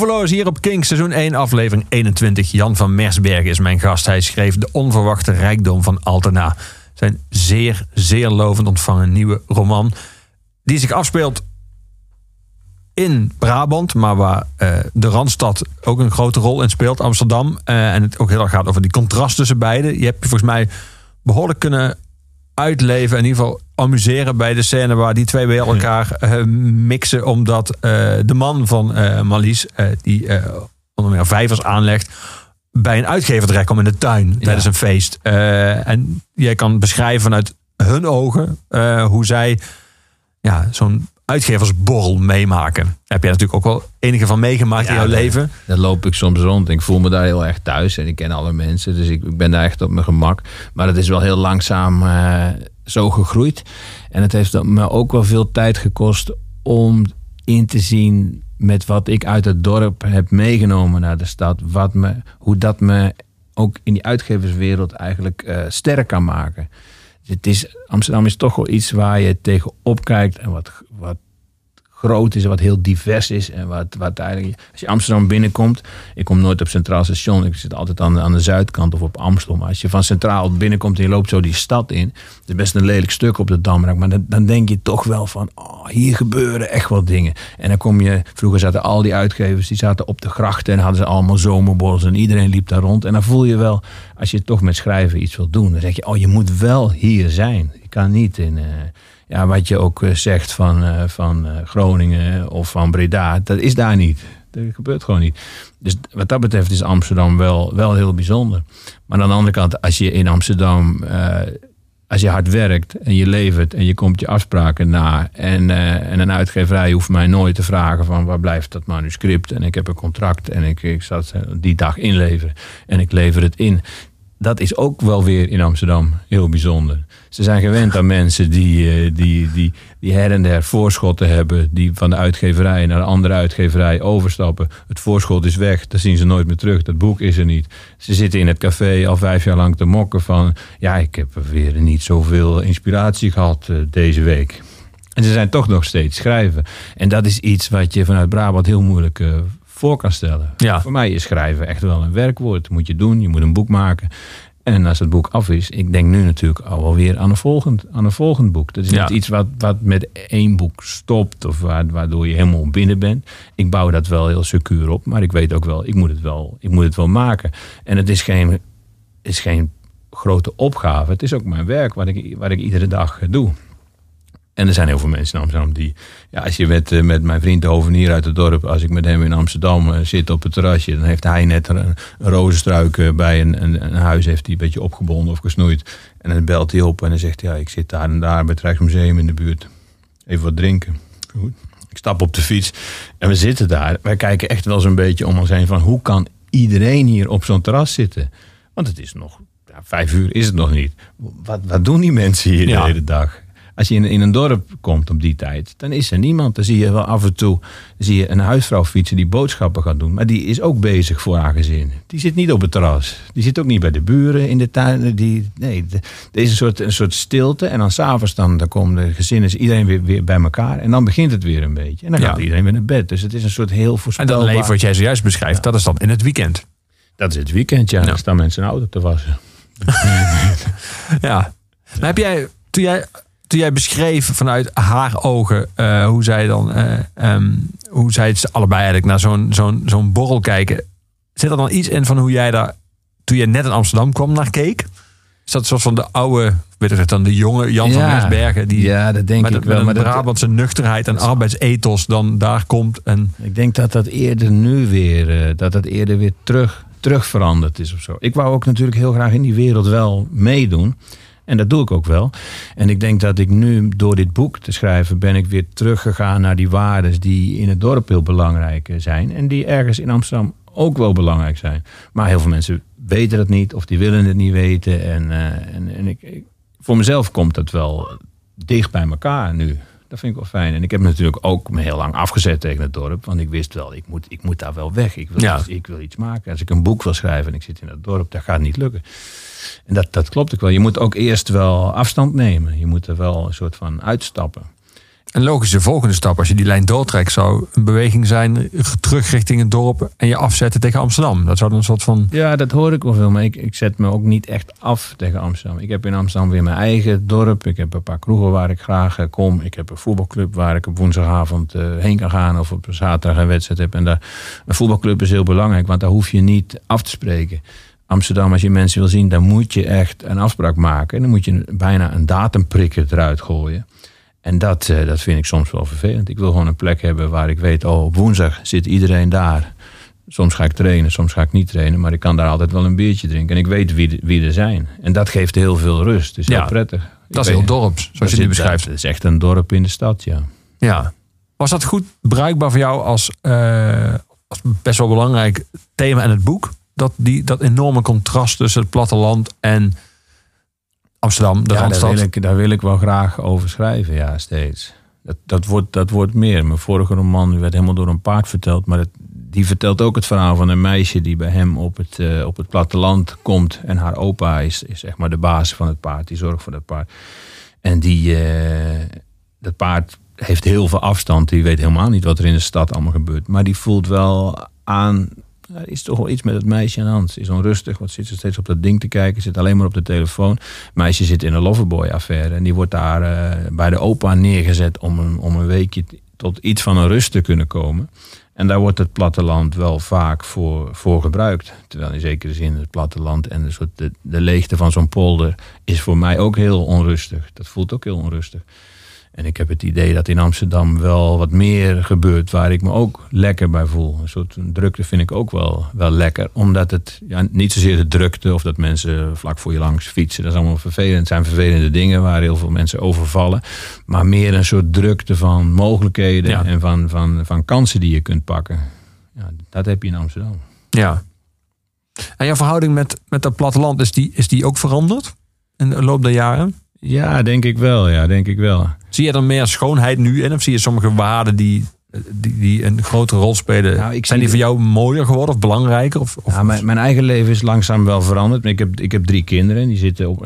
Overloos hier op King, seizoen 1, aflevering 21. Jan van Mersbergen is mijn gast. Hij schreef De Onverwachte Rijkdom van Altena. Zijn zeer, zeer lovend ontvangen nieuwe roman. Die zich afspeelt in Brabant, maar waar eh, de Randstad ook een grote rol in speelt, Amsterdam. Eh, en het ook heel erg gaat over die contrast tussen beiden. Je hebt je volgens mij behoorlijk kunnen uitleven, in ieder geval amuseren bij de scène waar die twee bij elkaar eh, mixen, omdat eh, de man van Marlies, eh, die onder meer vijvers aanlegt, bij een uitgever terechtkomt in de tuin tijdens een feest. En jij kan beschrijven vanuit hun ogen hoe zij ja, zo'n uitgeversborrel meemaken. Heb jij natuurlijk ook wel enige van meegemaakt in jouw leven. Daar loop ik soms rond. Ik voel me daar heel erg thuis. En ik ken alle mensen. Dus ik, ben daar echt op mijn gemak. Maar het is wel heel langzaam eh, zo gegroeid. En het heeft me ook wel veel tijd gekost om in te zien met wat ik uit het dorp heb meegenomen naar de stad. Wat me, hoe dat me ook in die uitgeverswereld eigenlijk eh, sterk kan maken. Het is, Amsterdam is toch wel iets waar je tegenop kijkt en wat, wat groot is wat heel divers is. En wat, wat eigenlijk, als je Amsterdam binnenkomt, ik kom nooit op Centraal Station, ik zit altijd aan, aan de zuidkant of op Amstel. Maar als je van Centraal binnenkomt en je loopt zo die stad in, het is best een lelijk stuk op de Damrak, maar dan, denk je toch wel van, oh, hier gebeuren echt wel dingen. En dan kom je, vroeger zaten al die uitgevers, die zaten op de grachten en hadden ze allemaal zomerborrels en iedereen liep daar rond. En dan voel je wel, als je toch met schrijven iets wil doen, dan zeg je, oh, je moet wel hier zijn. Je kan niet in... eh, ja, wat je ook eh, zegt van, eh, van eh, Groningen of van Breda, dat is daar niet. Dat gebeurt gewoon niet. Dus wat dat betreft is Amsterdam wel, wel heel bijzonder. Maar aan de andere kant, als je in Amsterdam, als je hard werkt en je levert en je komt je afspraken na. En, en een uitgeverij hoeft mij nooit te vragen van waar blijft dat manuscript. En ik heb een contract en ik, ik zal die dag inleveren. En ik lever het in. Dat is ook wel weer in Amsterdam heel bijzonder. Ze zijn gewend aan mensen die, eh, die, die, die her en der voorschotten hebben. Die van de uitgeverij naar de andere uitgeverij overstappen. Het voorschot is weg, dat zien ze nooit meer terug. Dat boek is er niet. Ze zitten in het café al vijf jaar lang te mokken van... ja, ik heb weer niet zoveel inspiratie gehad eh, deze week. En ze zijn toch nog steeds schrijven. En dat is iets wat je vanuit Brabant heel moeilijk eh, voor kan stellen. Ja. Voor mij is schrijven echt wel een werkwoord. Dat moet je doen, je moet een boek maken. En als het boek af is, ik denk nu natuurlijk al wel weer aan een volgend, aan een volgend boek. Dat is Ja. niet iets wat, wat met één boek stopt of wa- waardoor je helemaal binnen bent. Ik bouw dat wel heel secuur op, maar ik weet ook wel, ik moet het wel, ik moet het wel maken. En het is geen, is geen grote opgave. Het is ook mijn werk wat ik, wat ik iedere dag eh, doe. En er zijn heel veel mensen in Amsterdam die... Ja, als je met, eh, met mijn vriend de hovenier uit het dorp... als ik met hem in Amsterdam eh, zit op het terrasje... dan heeft hij net een, een rozenstruik eh, bij een, een, een huis... heeft hij een beetje opgebonden of gesnoeid. En dan belt hij op en dan zegt hij... ja, ik zit daar en daar bij het Rijksmuseum in de buurt. Even wat drinken. Goed. Ik stap op de fiets en we zitten daar. Wij kijken echt wel zo'n beetje om ons heen van... hoe kan iedereen hier op zo'n terras zitten? Want het is nog... Ja, vijf uur is het nog niet. Wat, wat doen die mensen hier Ja. de hele dag? Als je in, in een dorp komt op die tijd, dan is er niemand. Dan zie je wel af en toe zie je een huisvrouw fietsen die boodschappen gaat doen. Maar die is ook bezig voor haar gezin. Die zit niet op het terras. Die zit ook niet bij de buren in de tuin. Die, nee, er is een soort, een soort stilte. En dan s'avonds dan, dan komen de gezinnen, iedereen weer, weer bij elkaar. En dan begint het weer een beetje. En dan Ja. gaat iedereen weer naar bed. Dus het is een soort heel En voorspelbaar... dat leven wat jij zojuist beschrijft, dat is dan in het weekend. Dat is het weekend, ja. Dan staan mensen een auto te wassen. *laughs* Ja. Maar heb jij, toen jij, toen jij beschreef vanuit haar ogen eh, hoe zij dan, eh, ehm, hoe zij het allebei eigenlijk naar zo'n zo'n zo'n borrel kijken, zit er dan iets in van hoe jij daar, toen je net in Amsterdam kwam, naar keek? Is dat zoals van de oude, weet ik het dan, de jonge Jan van Ja. Mersbergen, die ja, dat denk met, ik met wel. een Maar dat, Brabantse nuchterheid en arbeidsethos dan daar komt en Ik denk dat dat eerder nu weer, eh, dat dat eerder weer terug, terug veranderd is of zo. Ik wou ook natuurlijk heel graag in die wereld wel meedoen. En dat doe ik ook wel. En ik denk dat ik nu door dit boek te schrijven ben ik weer teruggegaan naar die waarden die in het dorp heel belangrijk eh, zijn. En die ergens in Amsterdam ook wel belangrijk zijn. Maar heel veel mensen weten dat niet of die willen het niet weten. En, eh, en, en ik, ik- voor mezelf komt dat wel dicht bij elkaar nu. Dat vind ik wel fijn. En ik heb natuurlijk ook me heel lang afgezet tegen het dorp. Want ik wist wel, ik moet, ik moet daar wel weg. Ik wil, Ja. iets, ik wil iets maken. Als ik een boek wil schrijven en ik zit in het dorp, dat gaat niet lukken. En dat, dat klopt ook wel. Je moet ook eerst wel afstand nemen. Je moet er wel een soort van uitstappen. Een logische volgende stap, als je die lijn doortrekt, zou een beweging zijn terug richting het dorp en je afzetten tegen Amsterdam. Dat zou dan een soort van. Ja, dat hoor ik wel veel, maar ik, ik zet me ook niet echt af tegen Amsterdam. Ik heb in Amsterdam weer mijn eigen dorp. Ik heb een paar kroegen waar ik graag eh, kom. Ik heb een voetbalclub waar ik op woensdagavond eh, heen kan gaan of op zaterdag een wedstrijd heb. En daar, een voetbalclub is heel belangrijk, want daar hoef je niet af te spreken. Amsterdam, als je mensen wil zien, dan moet je echt een afspraak maken. En dan moet je bijna een datumprikker eruit gooien. En dat, eh, dat vind ik soms wel vervelend. Ik wil gewoon een plek hebben waar ik weet, oh, op woensdag zit iedereen daar. Soms ga ik trainen, soms ga ik niet trainen, maar ik kan daar altijd wel een biertje drinken. En ik weet wie, wie er zijn. En dat geeft heel veel rust. Het is Ja, heel prettig. Dat is heel dorps, zoals je dat is- beschrijft. Dat is echt een dorp in de stad, ja. Ja. Was dat goed bruikbaar voor jou als, eh, als best wel belangrijk thema in het boek? Dat, die, dat enorme contrast tussen het platteland en Amsterdam, de ja, daar Randstad. wil, ik, daar wil ik wel graag over schrijven, ja, steeds. Dat, dat, wordt, dat wordt meer. Mijn vorige roman werd helemaal door een paard verteld. Maar het, die vertelt ook het verhaal van een meisje die bij hem op het, eh, op het platteland komt. En haar opa is, is zeg maar de baas van het paard. Die zorgt voor dat paard. En die, eh, dat paard heeft heel veel afstand. Die weet helemaal niet wat er in de stad allemaal gebeurt. Maar die voelt wel aan... Is toch wel iets met het meisje aan de hand. Is onrustig, wat zit ze steeds op dat ding te kijken. Zit alleen maar op de telefoon. Meisje zit in een loverboy-affaire. En die wordt daar eh, bij de opa neergezet om een, om een weekje tot iets van een rust te kunnen komen. En daar wordt het platteland wel vaak voor, voor gebruikt. Terwijl in zekere zin het platteland en de, soort de, de leegte van zo'n polder is voor mij ook heel onrustig. Dat voelt ook heel onrustig. En ik heb het idee dat in Amsterdam wel wat meer gebeurt waar ik me ook lekker bij voel. Een soort drukte vind ik ook wel, wel lekker. Omdat het ja, niet zozeer de drukte of dat mensen vlak voor je langs fietsen. Dat is allemaal vervelend. Het zijn vervelende dingen waar heel veel mensen overvallen. Maar meer een soort drukte van mogelijkheden Ja. en van, van, van kansen die je kunt pakken. Ja, dat heb je in Amsterdam. Ja. En jouw verhouding met, met dat platteland, is die, is die ook veranderd in de loop der jaren? Ja, denk ik wel. Ja, denk ik wel. Zie je er meer schoonheid nu in? Of zie je sommige waarden die, die, die een grotere rol spelen? Nou, ik zijn die voor jou mooier geworden of belangrijker? Of, of, Ja, mijn, mijn eigen leven is langzaam wel veranderd. Ik heb, ik heb drie kinderen. Die zitten, op,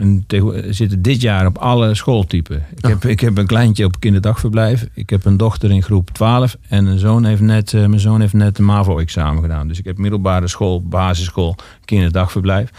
zitten dit jaar op alle schooltypen. Ik, heb, ik heb een kleintje op kinderdagverblijf. Ik heb een dochter in groep 12. En een zoon heeft net, eh, mijn zoon heeft net een MAVO-examen gedaan. Dus ik heb middelbare school, basisschool, kinderdagverblijf.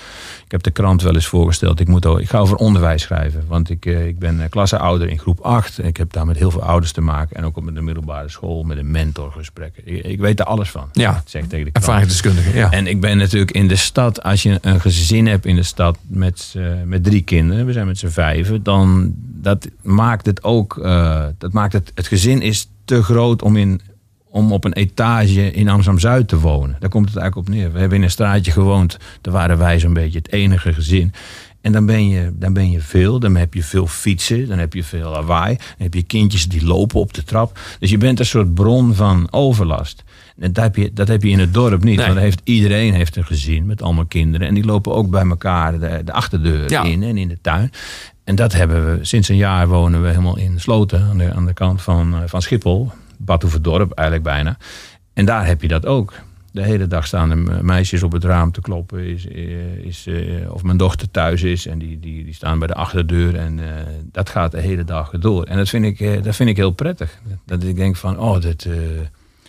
Ik heb de krant wel eens voorgesteld. Ik, moet, ook- ik ga over onderwijs schrijven. Want ik, eh, ik ben eh, klasseouder in groep 8. Ik heb daar met heel veel ouders te maken. En ook op de middelbare school, met een mentorgesprek. Ik, ik weet er alles van. Ja. Zeg tegen de ervaringsdeskundige? Ja. En ik ben natuurlijk in de stad, als je een gezin hebt in de stad met, eh, met drie kinderen, we zijn met z'n vijven, dan dat maakt het ook, eh, dat maakt het, het gezin is te groot om, in, om op een etage in Amsterdam-Zuid te wonen. Daar komt het eigenlijk op neer. We hebben in een straatje gewoond, daar waren wij zo'n beetje het enige gezin. En dan ben, je, dan ben je veel, dan heb je veel fietsen, dan heb je veel lawaai. Dan heb je kindjes die lopen op de trap. Dus je bent een soort bron van overlast. En dat heb je, dat heb je in het dorp niet. Nee. Want heeft, iedereen heeft een gezin met allemaal kinderen. En die lopen ook bij elkaar de, de achterdeur Ja. in en in de tuin. En dat hebben we, sinds een jaar wonen we helemaal in Sloten, aan de, aan de kant van, eh, van Schiphol. Badhoevedorp eigenlijk bijna. En daar heb je dat ook. De hele dag staan er me- meisjes op het raam te kloppen. Is, eh, is, eh, of mijn dochter thuis is. En die, die, die staan bij de achterdeur. En eh, dat gaat de hele dag door. En dat vind ik, dat vind ik heel prettig. Dat ik denk van, oh, eh,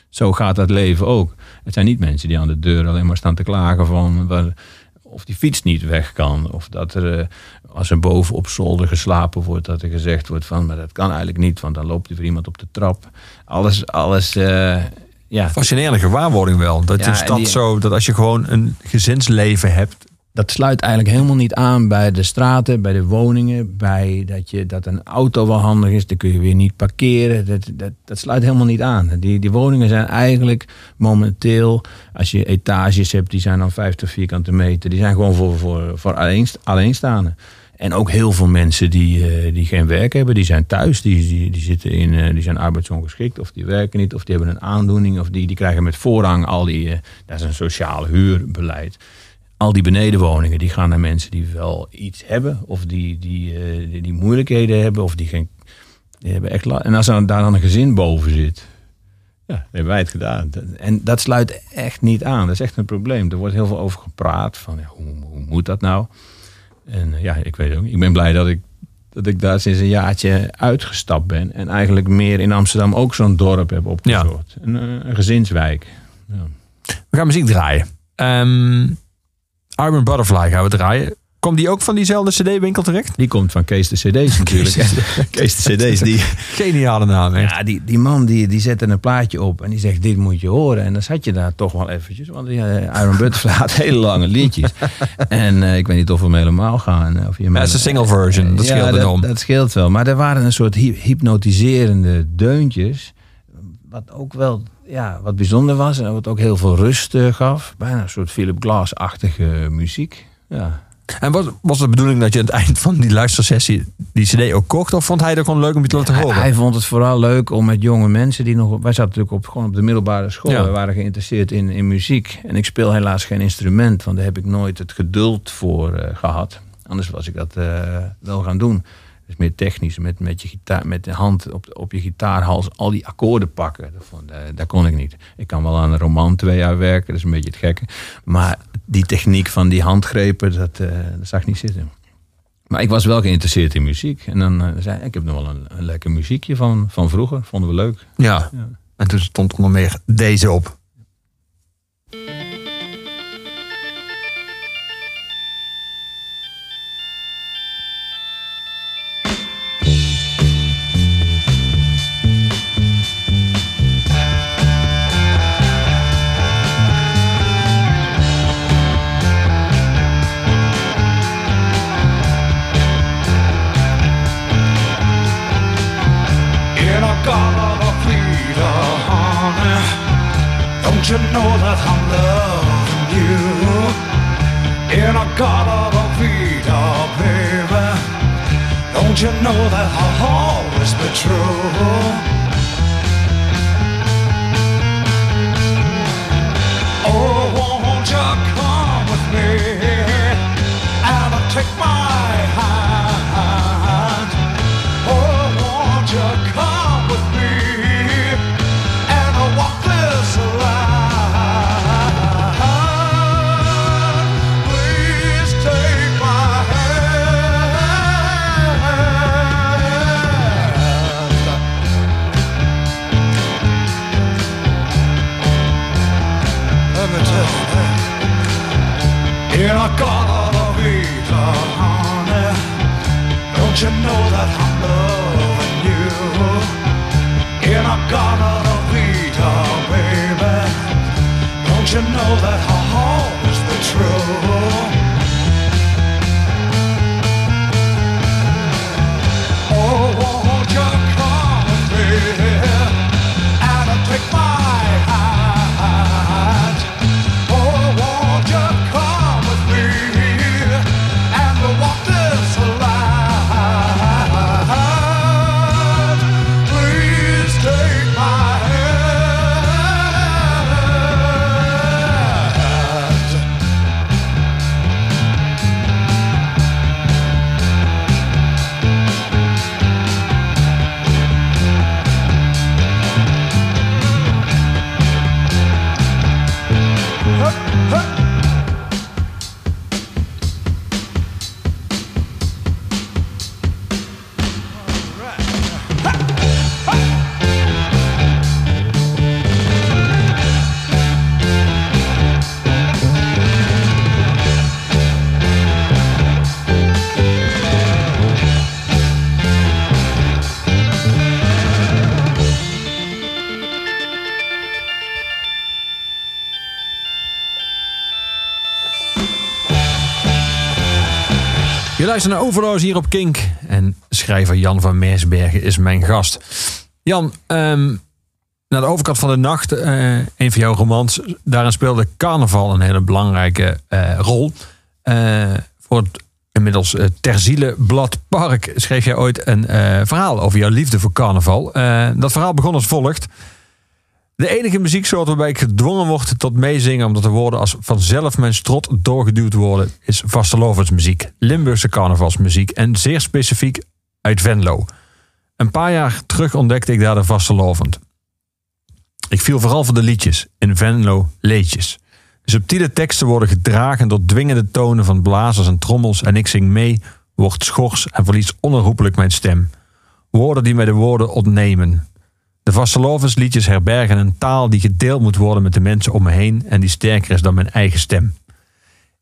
zo gaat dat leven ook. Het zijn niet mensen die aan de deur alleen maar staan te klagen van... of die fiets niet weg kan. Of dat er, als er boven op zolder geslapen wordt... dat er gezegd wordt van, maar dat kan eigenlijk niet... want dan loopt er iemand op de trap. Alles, alles ja, Fascinerende gewaarwording wel. Dat Ja, en die- zo, dat als je gewoon een gezinsleven hebt. dat sluit eigenlijk helemaal niet aan bij de straten, bij de woningen, bij dat, je, dat een auto wel handig is, dan kun je weer niet parkeren. Dat, dat, dat sluit helemaal niet aan. Die, die woningen zijn eigenlijk momenteel, als je etages hebt, die zijn dan 50 vierkante meter, die zijn gewoon voor, voor, voor alleenst- alleenstaanden. En ook heel veel mensen die, eh, die geen werk hebben, die zijn thuis, die, die, die, zitten in, eh, die zijn arbeidsongeschikt, of die werken niet, of die hebben een aandoening, of die, die krijgen met voorrang al die, eh, dat is een sociaal huurbeleid al die benedenwoningen die gaan naar mensen die wel iets hebben. Of die, die, die, die moeilijkheden hebben. Of die geen. Die hebben echt en als er daar dan een gezin boven zit. Ja, dan hebben wij het gedaan. En dat sluit echt niet aan. Dat is echt een probleem. Er wordt heel veel over gepraat. Van ja, hoe, hoe moet dat nou? En eh, ja, ik weet ook. Ik ben blij dat ik, dat ik daar sinds een jaartje uitgestapt ben. En eigenlijk meer in Amsterdam ook zo'n dorp heb opgezocht. Een, eh, een gezinswijk. Ja. We gaan muziek draaien. Ehm Iron Butterfly gaan we draaien. Komt die ook van diezelfde cd-winkel terecht? Die komt van Kees de CD's *laughs* natuurlijk. Kees de CD's, die, Geniale naam, hè? ja, die, die man die, die zette een plaatje op en die zegt dit moet je horen. En dan zat je daar toch wel eventjes. Want ja, Iron Butterfly had hele lange liedjes. *laughs* En eh, ik weet niet of we hem helemaal gaan. eh, Of je Ja, het is een single version. Dat scheelt dat, enorm. dat scheelt wel. Maar er waren een soort hy- hypnotiserende deuntjes. Wat ook wel ja, wat bijzonder was. En wat ook heel veel rust eh, gaf. Bijna een soort Philip Glass-achtige muziek. Ja. En was, was de bedoeling dat je aan het eind van die luistersessie die cd ook kocht? Of vond hij het gewoon leuk om je te laten horen? hij vond het vooral leuk om met jonge mensen die nog... Wij zaten natuurlijk op, gewoon op de middelbare school. Ja. We waren geïnteresseerd in, in muziek. En ik speel helaas geen instrument. Want daar heb ik nooit het geduld voor eh, gehad. Anders was ik dat eh, wel gaan doen. Dus meer technisch, met, met, je gitaar, met de hand op, op je gitaarhals al die akkoorden pakken. Dat, vond, eh, dat kon ik niet. Ik kan wel aan een roman twee jaar werken, dat is een beetje het gekke. Maar die techniek van die handgrepen, dat, eh, dat zag ik niet zitten. Maar ik was wel geïnteresseerd in muziek. En dan eh, zei ik, ik heb nog wel een, een lekker muziekje van, van vroeger. Vonden we leuk. Ja. Ja. En toen stond onder meer deze op. control luistert naar Overloos hier op Kink. En schrijver Jan van Meersbergen is mijn gast. Jan, ehm, naar de overkant van de nacht, eh, een van jouw romans. Daarin speelde carnaval een hele belangrijke eh, rol. Eh, voor het inmiddels uh, Terziele Blad Park schreef jij ooit een verhaal over jouw liefde voor carnaval. Dat verhaal begon als volgt. De enige muzieksoort waarbij ik gedwongen word tot meezingen omdat de woorden als vanzelf mijn strot doorgeduwd worden, is vastelovensmuziek, Limburgse carnavalsmuziek en zeer specifiek uit Venlo. Een paar jaar terug ontdekte ik daar de vastelovend. Ik viel vooral voor de liedjes, in Venlo leedjes. Subtiele teksten worden gedragen door dwingende tonen van blazers en trommels en ik zing mee wordt schors en verliest onherroepelijk mijn stem. Woorden die mij de woorden ontnemen. De vastelovensliedjes herbergen een taal die gedeeld moet worden met de mensen om me heen en die sterker is dan mijn eigen stem.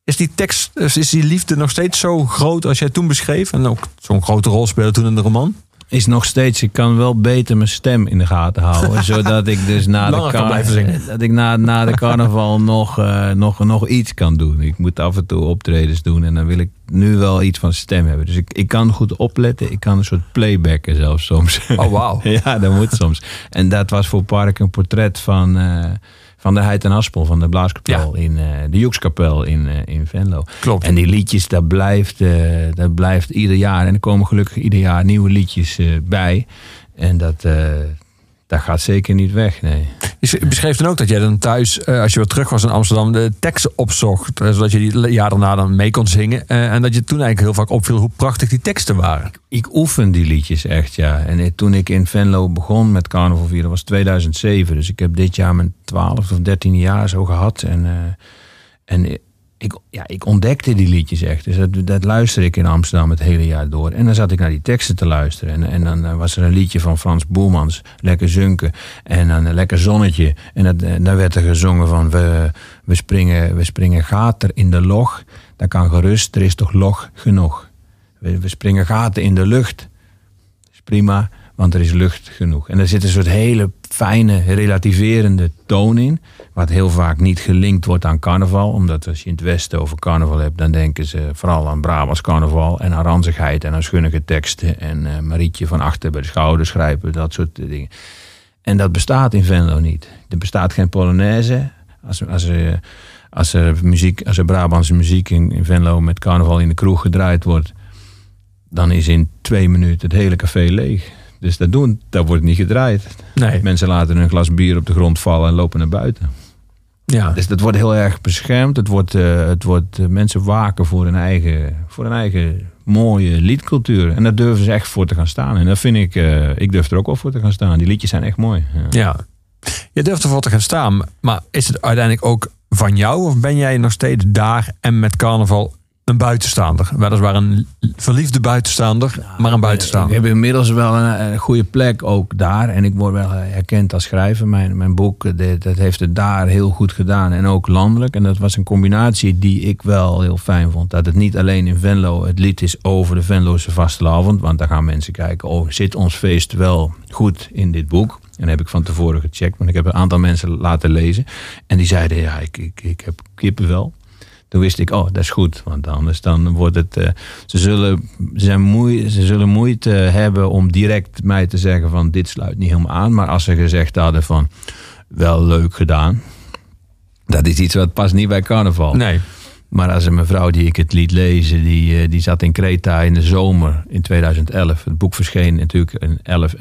Is die tekst, is die liefde nog steeds zo groot als jij toen beschreef? En ook zo'n grote rol speelde toen in de roman? Is nog steeds, ik kan wel beter mijn stem in de gaten houden. *laughs* zodat ik dus na de, zingen. dat ik na, na de carnaval *laughs* nog, eh, nog, nog iets kan doen. Ik moet af en toe optredens doen en dan wil ik nu wel iets van stem hebben. Dus ik, ik kan goed opletten. Ik kan een soort playbacken zelfs soms. Oh, wauw. *laughs* ja, dat moet soms. En dat was voor Park een portret van, eh, van de Heid en Haspel, van de Blaaskapel in eh, de Joekskapel in, eh, in Venlo. Klopt. En die liedjes, dat blijft, eh, dat blijft ieder jaar. En er komen gelukkig ieder jaar nieuwe liedjes bij. En dat, dat gaat zeker niet weg, nee. Je beschreef dan ook dat jij dan thuis, eh, als je weer terug was in Amsterdam, de teksten opzocht. eh, Zodat je die jaar daarna dan mee kon zingen. Eh, En dat je toen eigenlijk heel vaak opviel hoe prachtig die teksten waren. Ik oefen die liedjes echt, ja. En toen ik in Venlo begon met carnaval vieren, was 2007. Dus ik heb dit jaar mijn 12 of 13 jaar zo gehad. En, en ik, ja, ik ontdekte die liedjes echt. Dus dat, dat luisterde ik in Amsterdam het hele jaar door. En dan zat ik naar die teksten te luisteren. En, en dan eh, was er een liedje van Frans Boermans, Lekker Zunken. En dan een Lekker Zonnetje. En, dat, en dan werd er gezongen van, we, we, springen, we springen gaten in de log. Dat kan gerust, er is toch log genoeg. We, we springen gaten in de lucht. is prima, want er is lucht genoeg. En er zit een soort hele fijne, relativerende toon in. Wat heel vaak niet gelinkt wordt aan carnaval. Omdat als je in het Westen over carnaval hebt, dan denken ze vooral aan Brabants carnaval. En aan ranzigheid en aan schunnige teksten. En eh, Marietje van achter bij de schouders grijpen, dat soort dingen. En dat bestaat in Venlo niet. Er bestaat geen Polonaise. Als, als, er, als, er, muziek, als er Brabantse muziek in, in Venlo met carnaval in de kroeg gedraaid wordt, dan is in twee minuten het hele café leeg. Dus dat, doen, dat wordt niet gedraaid. Nee. Mensen laten een glas bier op de grond vallen en lopen naar buiten. Ja. Dus dat wordt heel erg beschermd. Het wordt, eh, het wordt eh, mensen waken voor hun, eigen, voor hun eigen mooie liedcultuur. En daar durven ze echt voor te gaan staan. En dat vind ik, eh, ik durf er ook wel voor te gaan staan. Die liedjes zijn echt mooi. Ja. Ja. Je durft ervoor te gaan staan, maar is het uiteindelijk ook van jou? Of ben jij nog steeds daar en met carnaval een buitenstaander? Weliswaar een verliefde buitenstaander, maar een Ik buitenstaander. heb inmiddels wel een, een goede plek ook daar. En ik word wel herkend als schrijver. Mijn, mijn boek, eh, dat, heeft het daar heel goed gedaan. En ook landelijk. En dat was een combinatie die ik wel heel fijn vond. Dat het niet alleen in Venlo het lied is over de Venloze vastelavond. Want daar gaan mensen kijken, oh, zit ons feest wel goed in dit boek? En heb ik van tevoren gecheckt. Want ik heb een aantal mensen laten lezen. En die zeiden, ja, ik, ik, ik heb kippenvel. Toen wist ik, oh, dat is goed. Want anders dan wordt het. eh, ze, zullen, ze, zijn moe, ze zullen moeite hebben om direct mij te zeggen: van dit sluit niet helemaal aan. Maar als ze gezegd hadden van wel leuk gedaan. Dat is iets wat past niet bij carnaval. Nee. Maar als een mevrouw die ik het liet lezen, die, eh, die zat in Kreta in de zomer in 2011. Het boek verscheen natuurlijk in 11,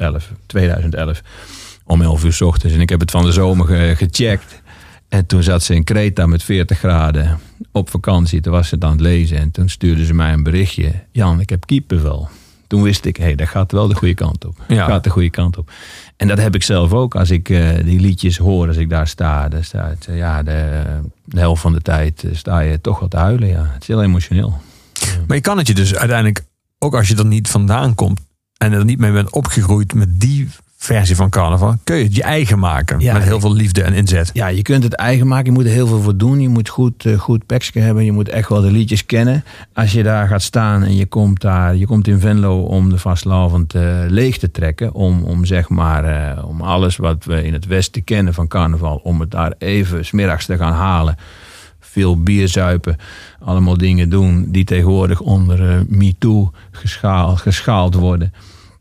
2011 om 11 uur 's ochtends. En ik heb het van de zomer ge- gecheckt. En toen zat ze in Kreta met 40 graden op vakantie. Toen was ze het aan het lezen. En toen stuurde ze mij een berichtje. Jan, ik heb kiepenvel. Toen wist ik, hé, hey, dat gaat wel de goede kant op. Ja. gaat de goede kant op. En dat heb ik zelf ook. Als ik eh, die liedjes hoor, als ik daar sta. Dan staat, eh, ja, de, de helft van de tijd eh, sta je toch wat te huilen. Ja. Het is heel emotioneel. Maar je kan het je dus uiteindelijk, ook als je er niet vandaan komt en er niet mee bent opgegroeid met die versie van carnaval, kun je het je eigen maken. Ja, met heel veel liefde en inzet. Ja, je kunt het eigen maken. Je moet er heel veel voor doen. Je moet goed, eh, goed hebben. Je moet echt wel de liedjes kennen. Als je daar gaat staan en je komt daar, je komt in Venlo om de vastelavond eh, leeg te trekken. Om, om zeg maar, eh, om alles wat we in het Westen kennen van carnaval, om het daar even smiddags te gaan halen. Veel bier zuipen, allemaal dingen doen die tegenwoordig onder eh, MeToo geschaald, geschaald worden.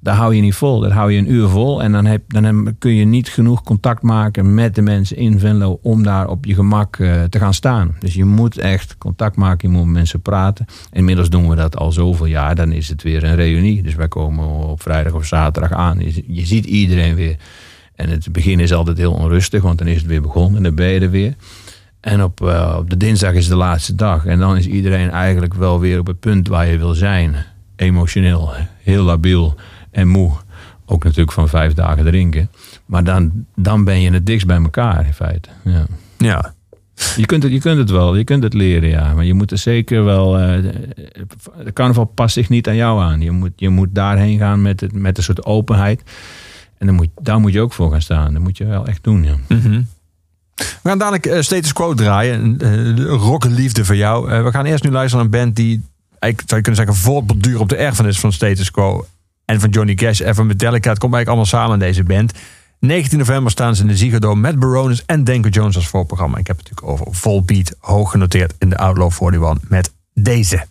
Daar hou je niet vol. Dat hou je een uur vol. En dan, heb, dan kun je niet genoeg contact maken met de mensen in Venlo om daar op je gemak eh, te gaan staan. Dus je moet echt contact maken, je moet met mensen praten. Inmiddels doen we dat al zoveel jaar. Dan is het weer een reunie. Dus wij komen op vrijdag of zaterdag aan. Je, je ziet iedereen weer. En het begin is altijd heel onrustig, want dan is het weer begonnen en dan ben je er weer. En op, eh, op de dinsdag is de laatste dag. En dan is iedereen eigenlijk wel weer op het punt waar je wil zijn. Emotioneel, heel labiel en moe. Ook natuurlijk van vijf dagen drinken. Maar dan, dan ben je het dichtst bij elkaar in feite. Ja. Ja. Je kunt, het, je kunt het wel, je kunt het leren, ja. Maar je moet er zeker wel... eh, de carnaval past zich niet aan jou aan. Je moet, je moet daarheen gaan met, het, met een soort openheid. En dan moet, daar moet je ook voor gaan staan. Dat moet je wel echt doen, ja. We gaan dadelijk eh, Status Quo draaien. Een uh, rockliefde voor jou. We gaan eerst nu luisteren naar een band die... Eigenlijk zou je kunnen zeggen voortborduurt op de erfenis van Status Quo. En van Johnny Cash en van Metallica. Het komt eigenlijk allemaal samen in deze band. 19 november staan ze in de Ziggo Dome met Barones en Denko Jones als voorprogramma. Ik heb het natuurlijk over Volbeat, hoog genoteerd in de Outlaw 41 met deze.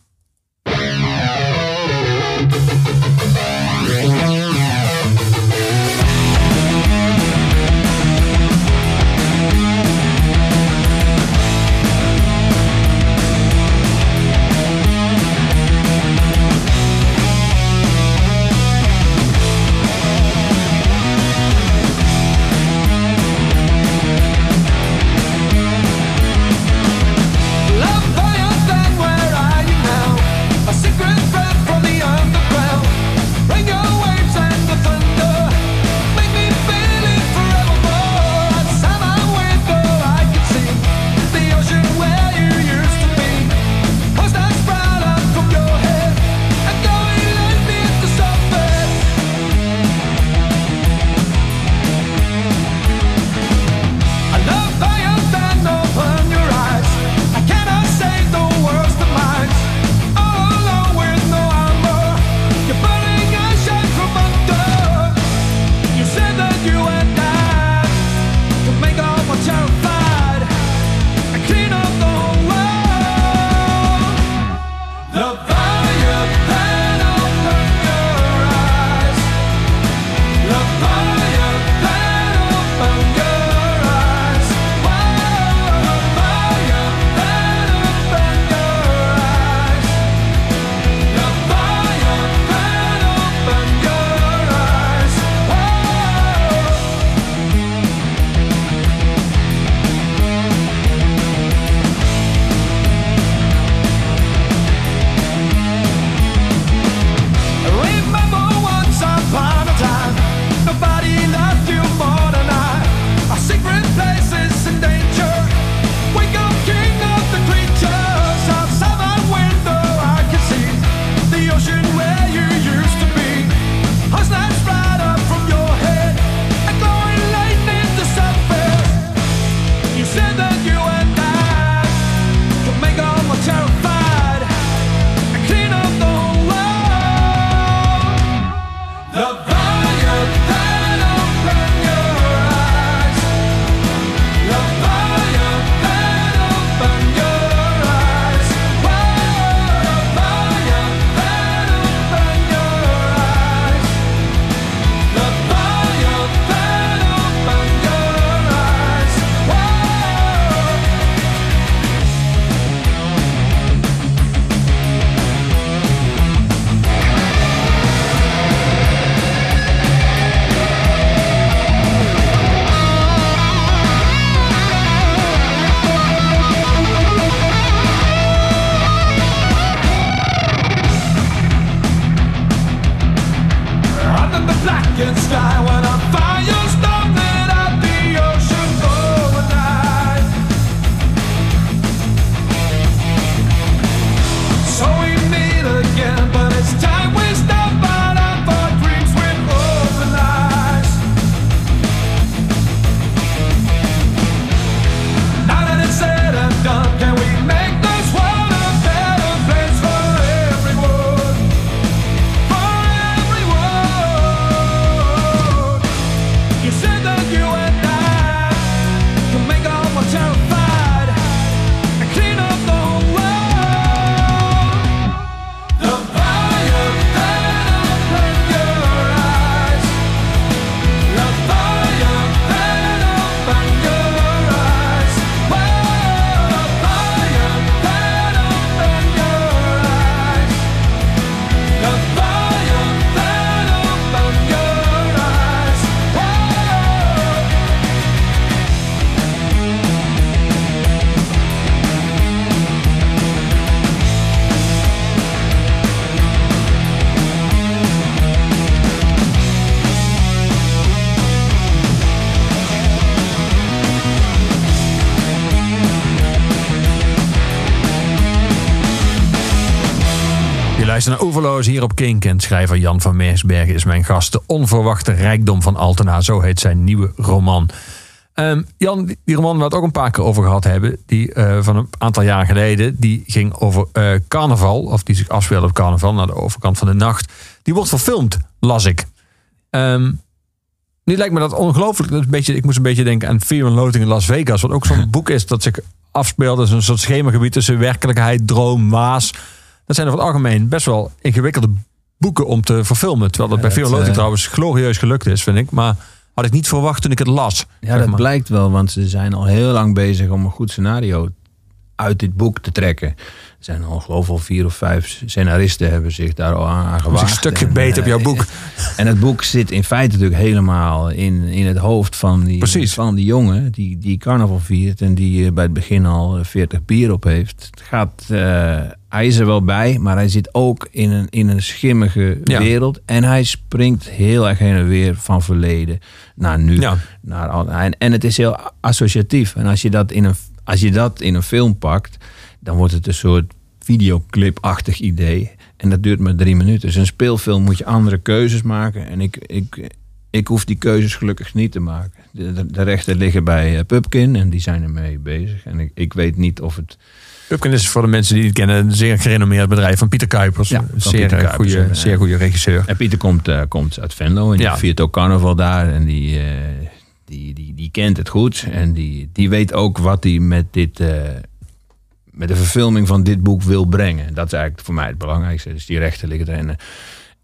Luistert naar Oeverloos hier op Kink. En schrijver Jan van Meersbergen is mijn gast. De onverwachte rijkdom van Altena. Zo heet zijn nieuwe roman. Ehm, Jan, die roman waar we het ook een paar keer over gehad hebben. Die eh, van een aantal jaar geleden. Die ging over eh, carnaval. Of die zich afspeelde op carnaval. Naar de overkant van de nacht. Die wordt verfilmd, las ik. Ehm, nu lijkt me dat ongelooflijk. Dat is een beetje, ik moest een beetje denken aan Fear and Loathing in Las Vegas. Wat ook zo'n *laughs* boek is dat zich afspeelt. als een soort schemagebied tussen werkelijkheid, droom, waas. Dat zijn over het algemeen best wel ingewikkelde boeken om te verfilmen. Terwijl dat bij and Loathing eh, trouwens glorieus gelukt is, vind ik. Maar had ik niet verwacht toen ik het las. Ja, dat maar. blijkt wel, want ze zijn al heel lang bezig om een goed scenario uit dit boek te trekken. Er zijn al geloof ik vier of vijf scenaristen hebben zich daar al aan gewaagd. een stukje En, beter op eh, jouw boek. *laughs* En het boek zit in feite natuurlijk helemaal in, in het hoofd van die, Precies. van die jongen die, die carnaval viert en die eh, bij het begin al eh, 40 bier op heeft. Het gaat, eh, hij is er wel bij, maar hij zit ook in een, in een schimmige Ja. wereld. En hij springt heel erg heen en weer van verleden naar nu. Ja. Naar, en, en het is heel associatief. En als je, dat in een, als je dat in een film pakt, dan wordt het een soort videoclip-achtig idee. En dat duurt maar drie minuten. Dus een speelfilm moet je andere keuzes maken. En ik, ik, ik hoef die keuzes gelukkig niet te maken. De, de, de rechten liggen bij eh, Pupkin en die zijn ermee bezig. En ik, ik weet niet of het... Pupkin is voor de mensen die het kennen een zeer gerenommeerd bedrijf van Pieter Kuipers. Ja, van zeer, Pieter eh, Kuipers, goede, en, zeer eh, goede regisseur. En Pieter komt, eh, komt uit Venlo en die Ja. viert ook carnaval daar. En die, eh, die, die, die kent het goed. En die, die weet ook wat hij met dit... eh, met de verfilming van dit boek wil brengen. Dat is eigenlijk voor mij het belangrijkste. Dus die rechten liggen erin. En,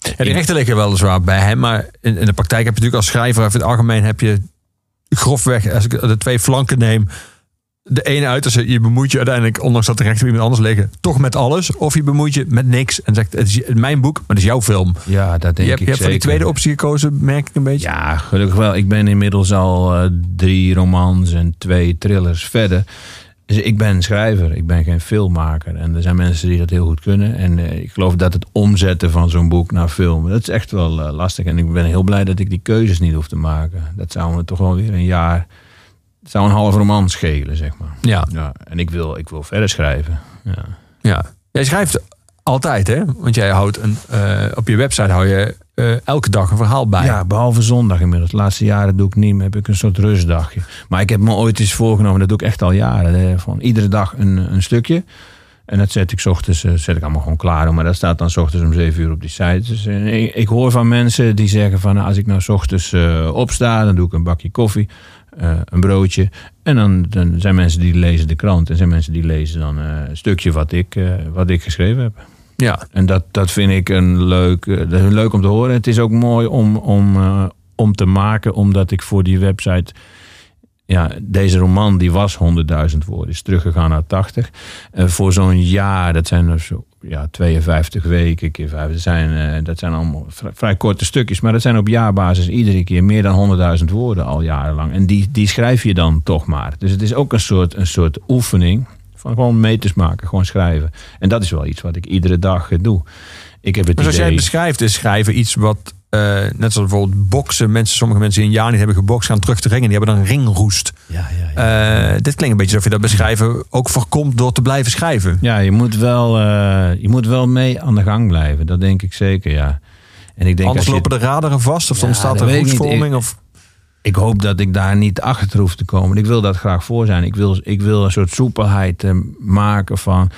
eh, Ja, die rechten liggen weliswaar bij hem, maar in, in de praktijk heb je natuurlijk als schrijver, in het algemeen heb je grofweg, als ik de twee flanken neem, de ene uiterste, je bemoeit je uiteindelijk, ondanks dat de rechten iemand anders liggen, toch met alles. Of je bemoeit je met niks en zegt, het is mijn boek, maar het is jouw film. Ja, dat denk Je hebt, ik je hebt voor die tweede optie gekozen, merk ik een beetje. Ja, gelukkig wel. Ik ben inmiddels al eh, drie romans en twee thrillers verder. Dus ik ben een schrijver, ik ben geen filmmaker. En er zijn mensen die dat heel goed kunnen. En eh, ik geloof dat het omzetten van zo'n boek naar film, dat is echt wel eh, lastig. En ik ben heel blij dat ik die keuzes niet hoef te maken. Dat zou me toch wel weer een jaar, zou een half roman schelen, zeg maar. Ja. Ja, en ik wil, ik wil verder schrijven. Ja. Ja. Jij schrijft altijd, hè? Want jij houdt een, eh, op je website hou je eh, elke dag een verhaal bij. Ja, behalve zondag inmiddels. De laatste jaren doe ik niet meer. Heb ik een soort rustdagje. Maar ik heb me ooit eens voorgenomen, dat doe ik echt al jaren. Van iedere dag een, een stukje. En dat zet ik ochtends, eh, zet ik allemaal gewoon klaar. Maar dat staat dan ochtends om 7 uur op die site. Dus ik, hoor van mensen die zeggen van nou, als ik nou ochtends opsta, dan doe ik een bakje koffie. een broodje. En dan, dan zijn mensen die lezen de krant. En zijn mensen die lezen dan een stukje wat ik, wat ik geschreven heb. Ja. En dat, dat vind ik een leuk, eh, is leuk om te horen. Het is ook mooi om, om, eh, om te maken, omdat ik voor die website. Ja, deze roman die was 100.000 woorden, is teruggegaan naar 80. Eh, voor zo'n jaar, dat zijn er zo, ja, 52 weken keer vijf. Dat zijn, dat zijn allemaal vrij, vrij korte stukjes, maar dat zijn op jaarbasis iedere keer meer dan 100.000 woorden al jarenlang. En die, die schrijf je dan toch maar. Dus het is ook een soort, een soort oefening van gewoon meters maken, gewoon schrijven. En dat is wel iets wat ik iedere dag eh, doe. Ik heb het Dus als jij idee... beschrijft, is schrijven iets wat, eh, net zoals bijvoorbeeld boksen. Mensen, sommige mensen die een jaar niet hebben gebokst, gaan terug te ringen. Die hebben dan ringroest. Ja, ja, ja. Eh, dit klinkt een beetje alsof je dat beschrijven ook voorkomt door te blijven schrijven. Ja, je moet, wel, eh, je moet wel mee aan de gang blijven. Dat denk ik zeker, ja. En ik denk Anders als je- lopen de raderen vast of Ja, dan staat er roestvorming. Ik- Of... Ik hoop dat ik daar niet achter hoef te komen. Ik wil dat graag voor zijn. Ik wil, ik wil een soort soepelheid eh, maken van...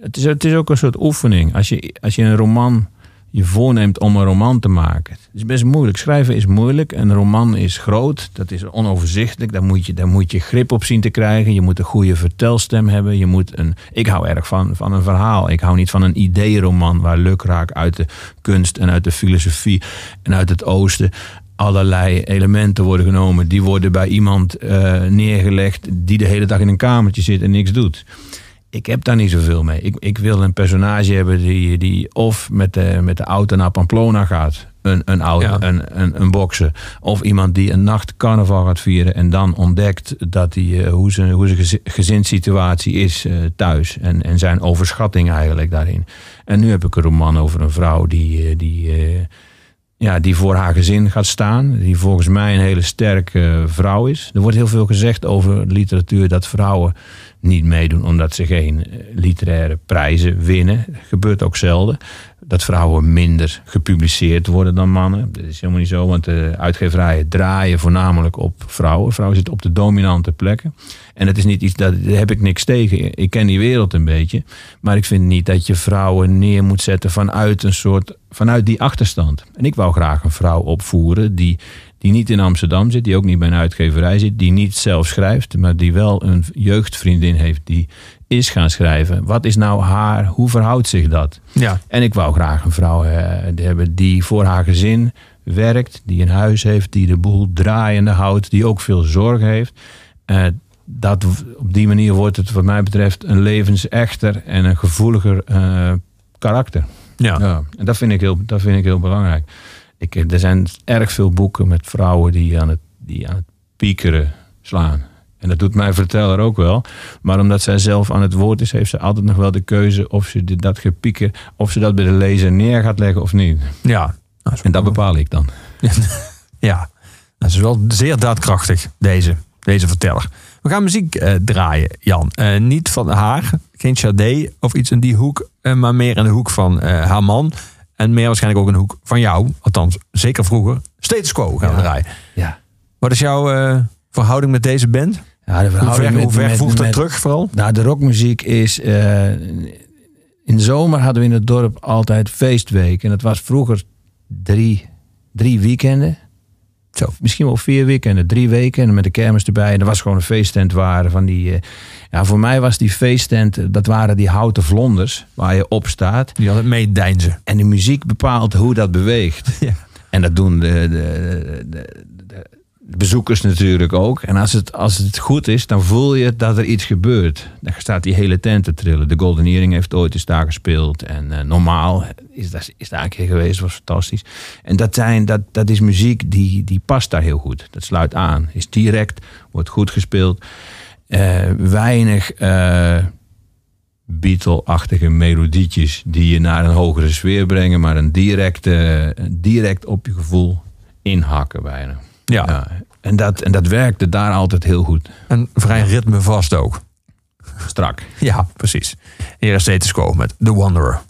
Het is, het is ook een soort oefening. Als je, als je een roman je voorneemt om een roman te maken. Het is best moeilijk. Schrijven is moeilijk. Een roman is groot. Dat is onoverzichtelijk. Daar moet je, daar moet je grip op zien te krijgen. Je moet een goede vertelstem hebben. Je moet een, ik hou erg van, van een verhaal. Ik hou niet van een ideeroman waar lukraak uit de kunst en uit de filosofie en uit het oosten allerlei elementen worden genomen. Die worden bij iemand eh, neergelegd die de hele dag in een kamertje zit en niks doet. Ik heb daar niet zoveel mee. Ik, ik wil een personage hebben die, die of met de, met de auto naar Pamplona gaat. Een, een, auto, Ja. een, een, een bokser. Of iemand die een nacht carnaval gaat vieren. En dan ontdekt dat hij, eh, hoe zijn, hoe zijn gezinssituatie is eh, thuis. En, en zijn overschatting eigenlijk daarin. En nu heb ik een roman over een vrouw die, die, ja, die voor haar gezin gaat staan. Die volgens mij een hele sterke vrouw is. Er wordt heel veel gezegd over literatuur dat vrouwen niet meedoen omdat ze geen eh, literaire prijzen winnen. Dat gebeurt ook zelden. Dat vrouwen minder gepubliceerd worden dan mannen. Dat is helemaal niet zo, want de uitgeverijen draaien voornamelijk op vrouwen. Vrouwen zitten op de dominante plekken. En dat is niet iets, daar heb ik niks tegen. Ik ken die wereld een beetje. Maar ik vind niet dat je vrouwen neer moet zetten vanuit een soort, vanuit die achterstand. En ik wou graag een vrouw opvoeren die, die niet in Amsterdam zit, die ook niet bij een uitgeverij zit, die niet zelf schrijft, maar die wel een jeugdvriendin heeft die is gaan schrijven. Wat is nou haar, hoe verhoudt zich dat? Ja. En ik wou graag een vrouw eh, hebben die voor haar gezin werkt, die een huis heeft, die de boel draaiende houdt, die ook veel zorg heeft. Eh, dat, op die manier wordt het wat mij betreft een levensechter en een gevoeliger eh, karakter. Ja. Ja, en dat vind ik heel, dat vind ik heel belangrijk. Ik, er zijn erg veel boeken met vrouwen die aan het, die aan het piekeren slaan. En dat doet mijn verteller ook wel. Maar omdat zij zelf aan het woord is, heeft ze altijd nog wel de keuze of ze dit- dat gepieker, of ze dat bij de lezer neer gaat leggen of niet. Ja. Nou, En dat bepaal ik dan. *laughs* Ja, dat is wel zeer daadkrachtig, deze, deze verteller. We gaan muziek eh, draaien, Jan. Eh, niet van haar, geen Sade of iets in die hoek, eh, maar meer in de hoek van eh, haar man. En meer waarschijnlijk ook de hoek van jou. Althans, zeker vroeger. Status Quo gaan we draaien. Ja. Wat is jouw eh, verhouding met deze band? Ja, de Hoe ver, met- hoe ver met- voegt het terug vooral? Nou, de rockmuziek is. eh, in de zomer hadden we in het dorp altijd feestweek. En dat was vroeger drie, drie weekenden. Zo. Misschien wel vier weekenden, drie weken. En met de kermis erbij. En er was gewoon een feesttent waar van die. eh, ja, voor mij was die feesttent. eh, Dat waren die houten vlonders waar je op staat. Die altijd meedijnzen. En de muziek bepaalt hoe dat beweegt. *laughs* Ja. En dat doen de, de- de bezoekers natuurlijk ook. En als het, als het goed is, dan voel je dat er iets gebeurt. Dan staat die hele tent te trillen. De Golden Earring heeft ooit eens daar gespeeld. En eh, normaal is, dat, is daar een keer geweest, was fantastisch. En dat, zijn, dat, dat is muziek die, die past daar heel goed. Dat sluit aan. Is direct, wordt goed gespeeld. Eh, weinig eh Beatle-achtige melodietjes die je naar een hogere sfeer brengen, maar een direct, eh, direct op je gevoel inhakken bijna. Ja. Ja. En, dat, en dat werkte daar altijd heel goed. En vrij ritmevast ook. Strak. Ja, precies. Hier is Status Quo met The Wanderer.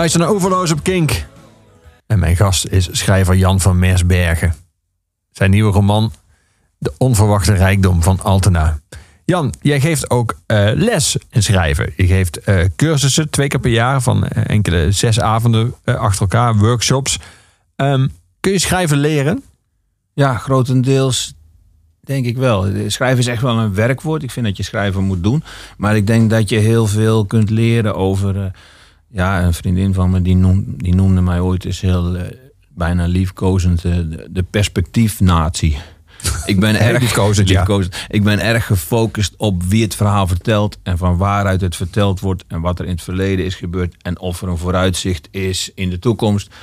Je luistert naar Overloos op Kink. En mijn gast is schrijver Jan van Mersbergen. Zijn nieuwe roman De onverwachte rijkdom van Altena. Jan, jij geeft ook eh, les in schrijven. Je geeft eh, cursussen twee keer per jaar van eh, enkele zes avonden achter elkaar, workshops. Ehm, kun je schrijven leren? Ja, grotendeels denk ik wel. Schrijven is echt wel een werkwoord. Ik vind dat je schrijven moet doen. Maar ik denk dat je heel veel kunt leren over... eh, ja, een vriendin van me die, noem, die noemde mij ooit eens heel eh, bijna liefkozend eh, de, de perspectiefnatie. Ik ben *laughs* erg liefkozend, ja. Ik ben erg gefocust op wie het verhaal vertelt en van waaruit het verteld wordt en wat er in het verleden is gebeurd en of er een vooruitzicht is in de toekomst.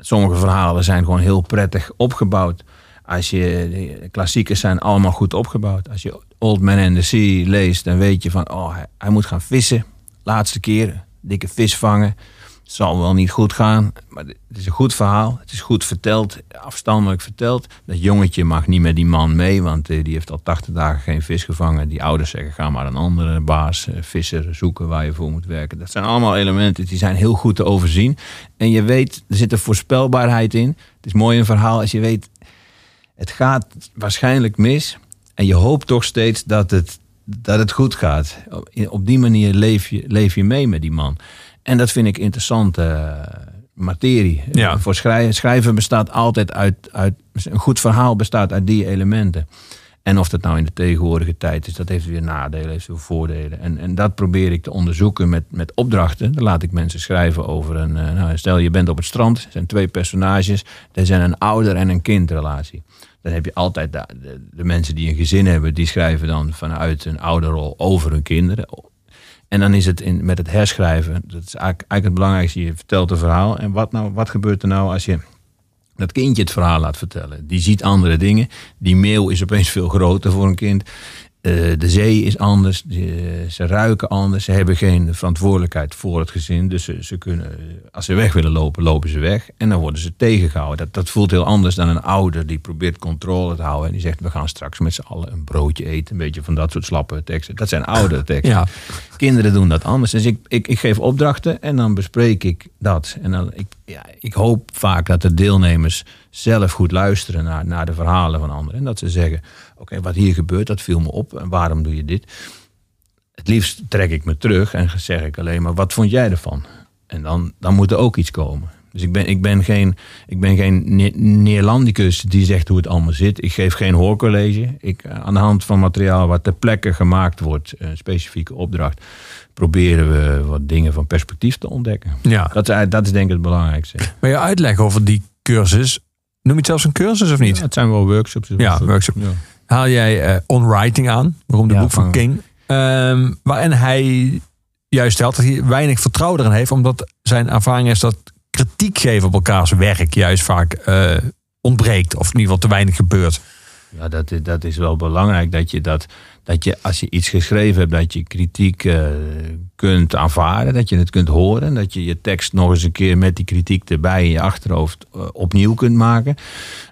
Sommige verhalen zijn gewoon heel prettig opgebouwd. Als je de klassiekers zijn allemaal goed opgebouwd. Als je Old Man and the Sea leest, dan weet je van oh, hij, hij moet gaan vissen. Laatste keer, dikke vis vangen. Het zal wel niet goed gaan, maar het is een goed verhaal. Het is goed verteld, afstandelijk verteld. Dat jongetje mag niet met die man mee, want eh, die heeft al 80 dagen geen vis gevangen. Die ouders zeggen, ga maar een andere baas, eh, visser, zoeken waar je voor moet werken. Dat zijn allemaal elementen die zijn heel goed te overzien. En je weet, er zit een voorspelbaarheid in. Het is mooi een verhaal als je weet, het gaat waarschijnlijk mis. En je hoopt toch steeds dat het, dat het goed gaat. Op- die manier leef je, leef je mee met die man. En dat vind ik interessante eh, materie. Ja. Voor schrijven, schrijven bestaat altijd uit, uit... Een goed verhaal bestaat uit die elementen. En of dat nou in de tegenwoordige tijd is, dat heeft weer nadelen, heeft weer voordelen. En, en dat probeer ik te onderzoeken met, met opdrachten. Dan laat ik mensen schrijven over een... eh, nou, stel je bent op het strand, er zijn twee personages. Er zijn een ouder- en een kindrelatie. Dan heb je altijd de, de, mensen die een gezin hebben, die schrijven dan vanuit een ouderrol over hun kinderen. En dan is het in, met het herschrijven, dat is eigenlijk, eigenlijk het belangrijkste. Je vertelt een verhaal. En wat, nou, wat gebeurt er nou als je dat kindje het verhaal laat vertellen? Die ziet andere dingen. Die meeuw is opeens veel groter voor een kind. Eh, de zee is anders. Ze ruiken anders. Ze hebben geen verantwoordelijkheid voor het gezin. Dus ze, ze kunnen, als ze weg willen lopen, lopen ze weg. En dan worden ze tegengehouden. Dat, dat voelt heel anders dan een ouder die probeert controle te houden. En die zegt, we gaan straks met z'n allen een broodje eten. Een beetje van dat soort slappe teksten. Dat zijn oudere *laughs* teksten. Ja. Kinderen doen dat anders. Dus ik, ik, ik geef opdrachten en dan bespreek ik dat. En dan, ik, ja, ik hoop vaak dat de deelnemers zelf goed luisteren naar, naar de verhalen van anderen. En dat ze zeggen, oké, wat hier gebeurt, dat viel me op. En waarom doe je dit? Het liefst trek ik me terug en zeg ik alleen maar, wat vond jij ervan? En dan, dan moet er ook iets komen. Dus ik ben, ik ben geen, ik ben geen ne- Neerlandicus die zegt hoe het allemaal zit. Ik geef geen hoorcollege. Ik, eh, aan de hand van materiaal wat ter plekke gemaakt wordt, een specifieke opdracht, proberen we wat dingen van perspectief te ontdekken. ja. Dat is, dat is denk ik het belangrijkste. Maar je uitleg over die cursus, noem je het zelfs een cursus of niet? Ja, het zijn wel workshops. Ja, workshop. Ja. Haal jij eh, On Writing aan, beroemde Ja, boek van van- King. Ehm, waarin hij juist stelt dat hij weinig vertrouwen erin heeft, omdat zijn ervaring is dat kritiek geven op elkaars werk juist vaak eh, ontbreekt. Of in ieder geval te weinig gebeurt. Ja, dat, is- dat is wel belangrijk. Dat je, dat, dat je als je iets geschreven hebt, dat je kritiek eh, kunt aanvaarden. Dat je het kunt horen. Dat je je tekst nog eens een keer met die kritiek erbij in je achterhoofd eh, opnieuw kunt maken.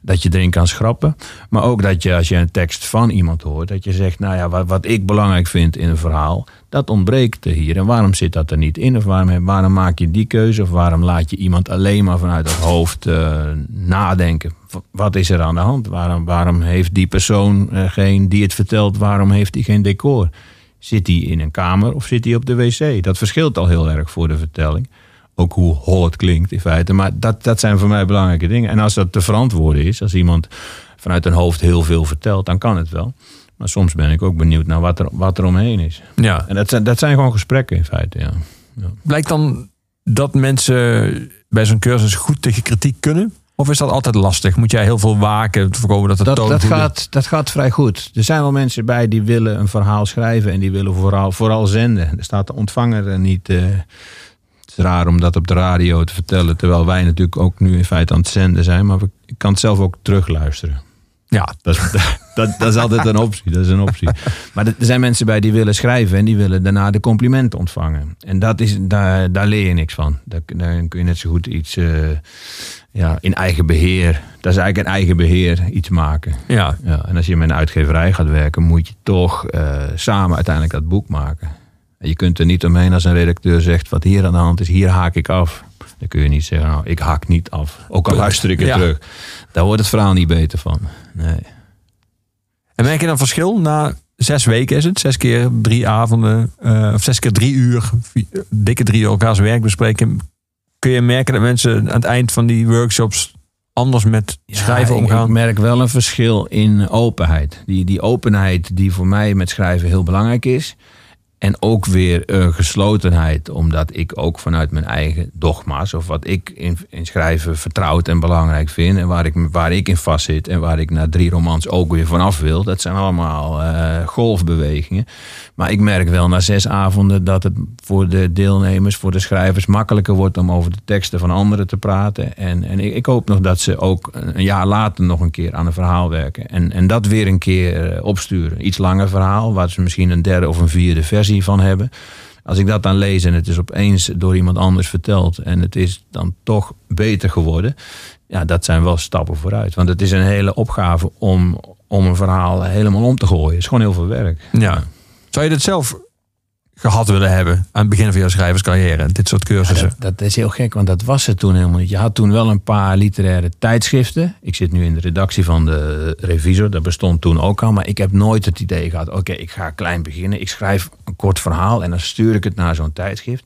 Dat je erin kan schrappen. Maar ook dat je als je een tekst van iemand hoort, dat je zegt, nou ja, wat, wat ik belangrijk vind in een verhaal, dat ontbreekt er hier. En waarom zit dat er niet in? Of waarom, waarom maak je die keuze? Of waarom laat je iemand alleen maar vanuit het hoofd eh, nadenken? Wat is er aan de hand? Waarom, waarom heeft die persoon geen, die het vertelt, waarom heeft hij geen decor? Zit hij in een kamer of zit hij op de wc? Dat verschilt al heel erg voor de vertelling. Ook hoe hol het klinkt in feite. Maar dat, dat zijn voor mij belangrijke dingen. En als dat te verantwoorden is, als iemand vanuit een hoofd heel veel vertelt, dan kan het wel. Maar soms ben ik ook benieuwd naar wat er, wat er omheen is. Ja. En dat zijn, dat zijn gewoon gesprekken in feite, ja. Blijkt dan dat mensen bij zo'n cursus goed tegen kritiek kunnen? Of is dat altijd lastig? Moet jij heel veel waken om te voorkomen dat de Dat, dat, gaat, dat gaat vrij goed. Er zijn wel mensen bij die willen een verhaal schrijven en die willen vooral, vooral zenden. Er staat de ontvanger er niet. eh, het is raar om dat op de radio te vertellen, terwijl wij natuurlijk ook nu in feite aan het zenden zijn. Maar ik kan het zelf ook terugluisteren. Ja, Dat is, *laughs* dat, dat is altijd een optie. Dat is een optie. Maar er zijn mensen bij die willen schrijven en die willen daarna de complimenten ontvangen. En dat is, daar, daar leer je niks van. Daar, daar kun je net zo goed iets eh, ja, in eigen beheer. Dat is eigenlijk in eigen beheer iets maken. ja. Ja, en als je met een uitgeverij gaat werken, moet je toch eh, samen uiteindelijk dat boek maken. Je kunt er niet omheen als een redacteur zegt wat hier aan de hand is, hier haak ik af. Dan kun je niet zeggen, nou, ik haak niet af. Ook al luister ik Ja. terug. Daar wordt het verhaal niet beter van. Nee. En merk je dan verschil na zes weken is het? Zes keer drie avonden, eh, of zes keer drie uur, dikke drie uur elkaars werk bespreken. Kun je merken dat mensen aan het eind van die workshops anders met schrijven omgaan? Ik merk wel een verschil in openheid. Die, die openheid die voor mij met schrijven heel belangrijk is. En ook weer een geslotenheid, omdat ik ook vanuit mijn eigen dogma's, of wat ik in, in schrijven vertrouwd en belangrijk vind, en waar ik, waar ik in vastzit en waar ik na drie romans ook weer vanaf wil, dat zijn allemaal eh, golfbewegingen. Maar ik merk wel na zes avonden dat het voor de deelnemers, voor de schrijvers, makkelijker wordt om over de teksten van anderen te praten. En, en ik, ik hoop nog dat ze ook een jaar later nog een keer aan een verhaal werken. En, en dat weer een keer eh, opsturen. Iets langer verhaal, waar ze misschien een derde of een vierde versie van hebben. Als ik dat dan lees en het is opeens door iemand anders verteld en het is dan toch beter geworden. Ja, dat zijn wel stappen vooruit. Want het is een hele opgave om, om een verhaal helemaal om te gooien. Het is gewoon heel veel werk. Ja. Zou je dit zelf gehad willen hebben aan het begin van je schrijverscarrière? Dit soort Ja, cursussen. dat, dat is heel gek, want dat was het toen helemaal niet. Je had toen wel een paar literaire tijdschriften. Ik zit nu in de redactie van de Revisor. Dat bestond toen ook al. Maar ik heb nooit het idee gehad... oké, ik ga klein beginnen. Ik schrijf een kort verhaal en dan stuur ik het naar zo'n tijdschrift.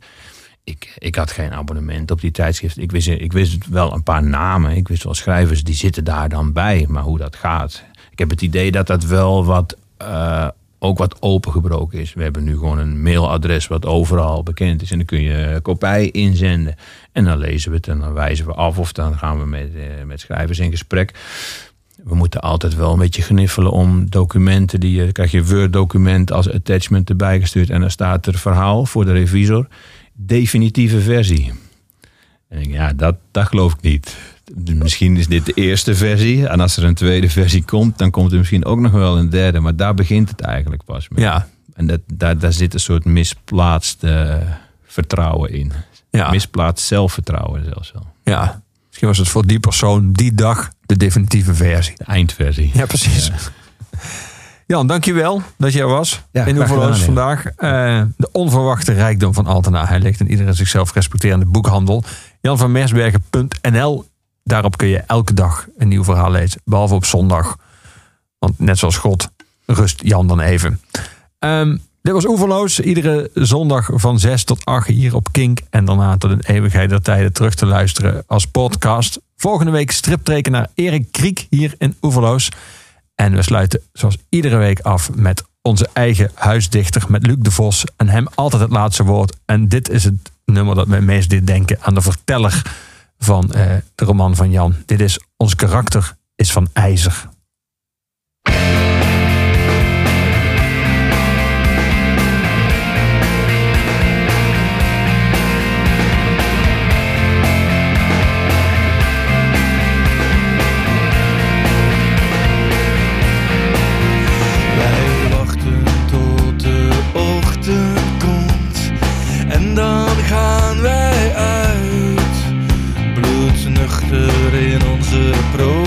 Ik, ik had geen abonnement op die tijdschrift. Ik wist, ik wist wel een paar namen. Ik wist wel schrijvers, die zitten daar dan bij. Maar hoe dat gaat... Ik heb het idee dat dat wel wat... eh, ook wat opengebroken is. We hebben nu gewoon een mailadres wat overal bekend is. En dan kun je kopij inzenden. En dan lezen we het en dan wijzen we af. Of dan gaan we met, eh, met schrijvers in gesprek. We moeten altijd wel een beetje gniffelen om documenten. Die je, krijg je Word-document als attachment erbij gestuurd. En dan staat er verhaal voor de revisor. Definitieve versie. En ja, dat, dat geloof ik niet. Misschien is dit de eerste versie. En als er een tweede versie komt, dan komt er misschien ook nog wel een derde. Maar daar begint het eigenlijk pas mee. Ja. En dat, daar, daar zit een soort misplaatst eh, vertrouwen in. Ja. Misplaatst zelfvertrouwen zelfs wel. ja. Misschien was het voor die persoon die dag de definitieve versie. De eindversie. Ja, precies. *laughs* Jan, dankjewel dat jij was Ja, in Oeverloos vandaag. Eh, de onverwachte rijkdom van Altena. Hij ligt in iedere zichzelf respecterende boekhandel. Janvanmersbergen.nl Daarop kun je elke dag een nieuw verhaal lezen. Behalve op zondag. Want net zoals God rust Jan dan even. Ehm, dit was Oeverloos. Iedere zondag van 6 tot 8 hier op Kink. En daarna tot een eeuwigheid der tijden terug te luisteren als podcast. Volgende week striptekenaar Erik Kriek hier in Oeverloos. En we sluiten zoals iedere week af met onze eigen huisdichter, met Luc de Vos. En hem altijd het laatste woord. En dit is het nummer dat mij meest deed denken aan de verteller van eh, de roman van Jan. Dit is Ons karakter is van ijzer. Onze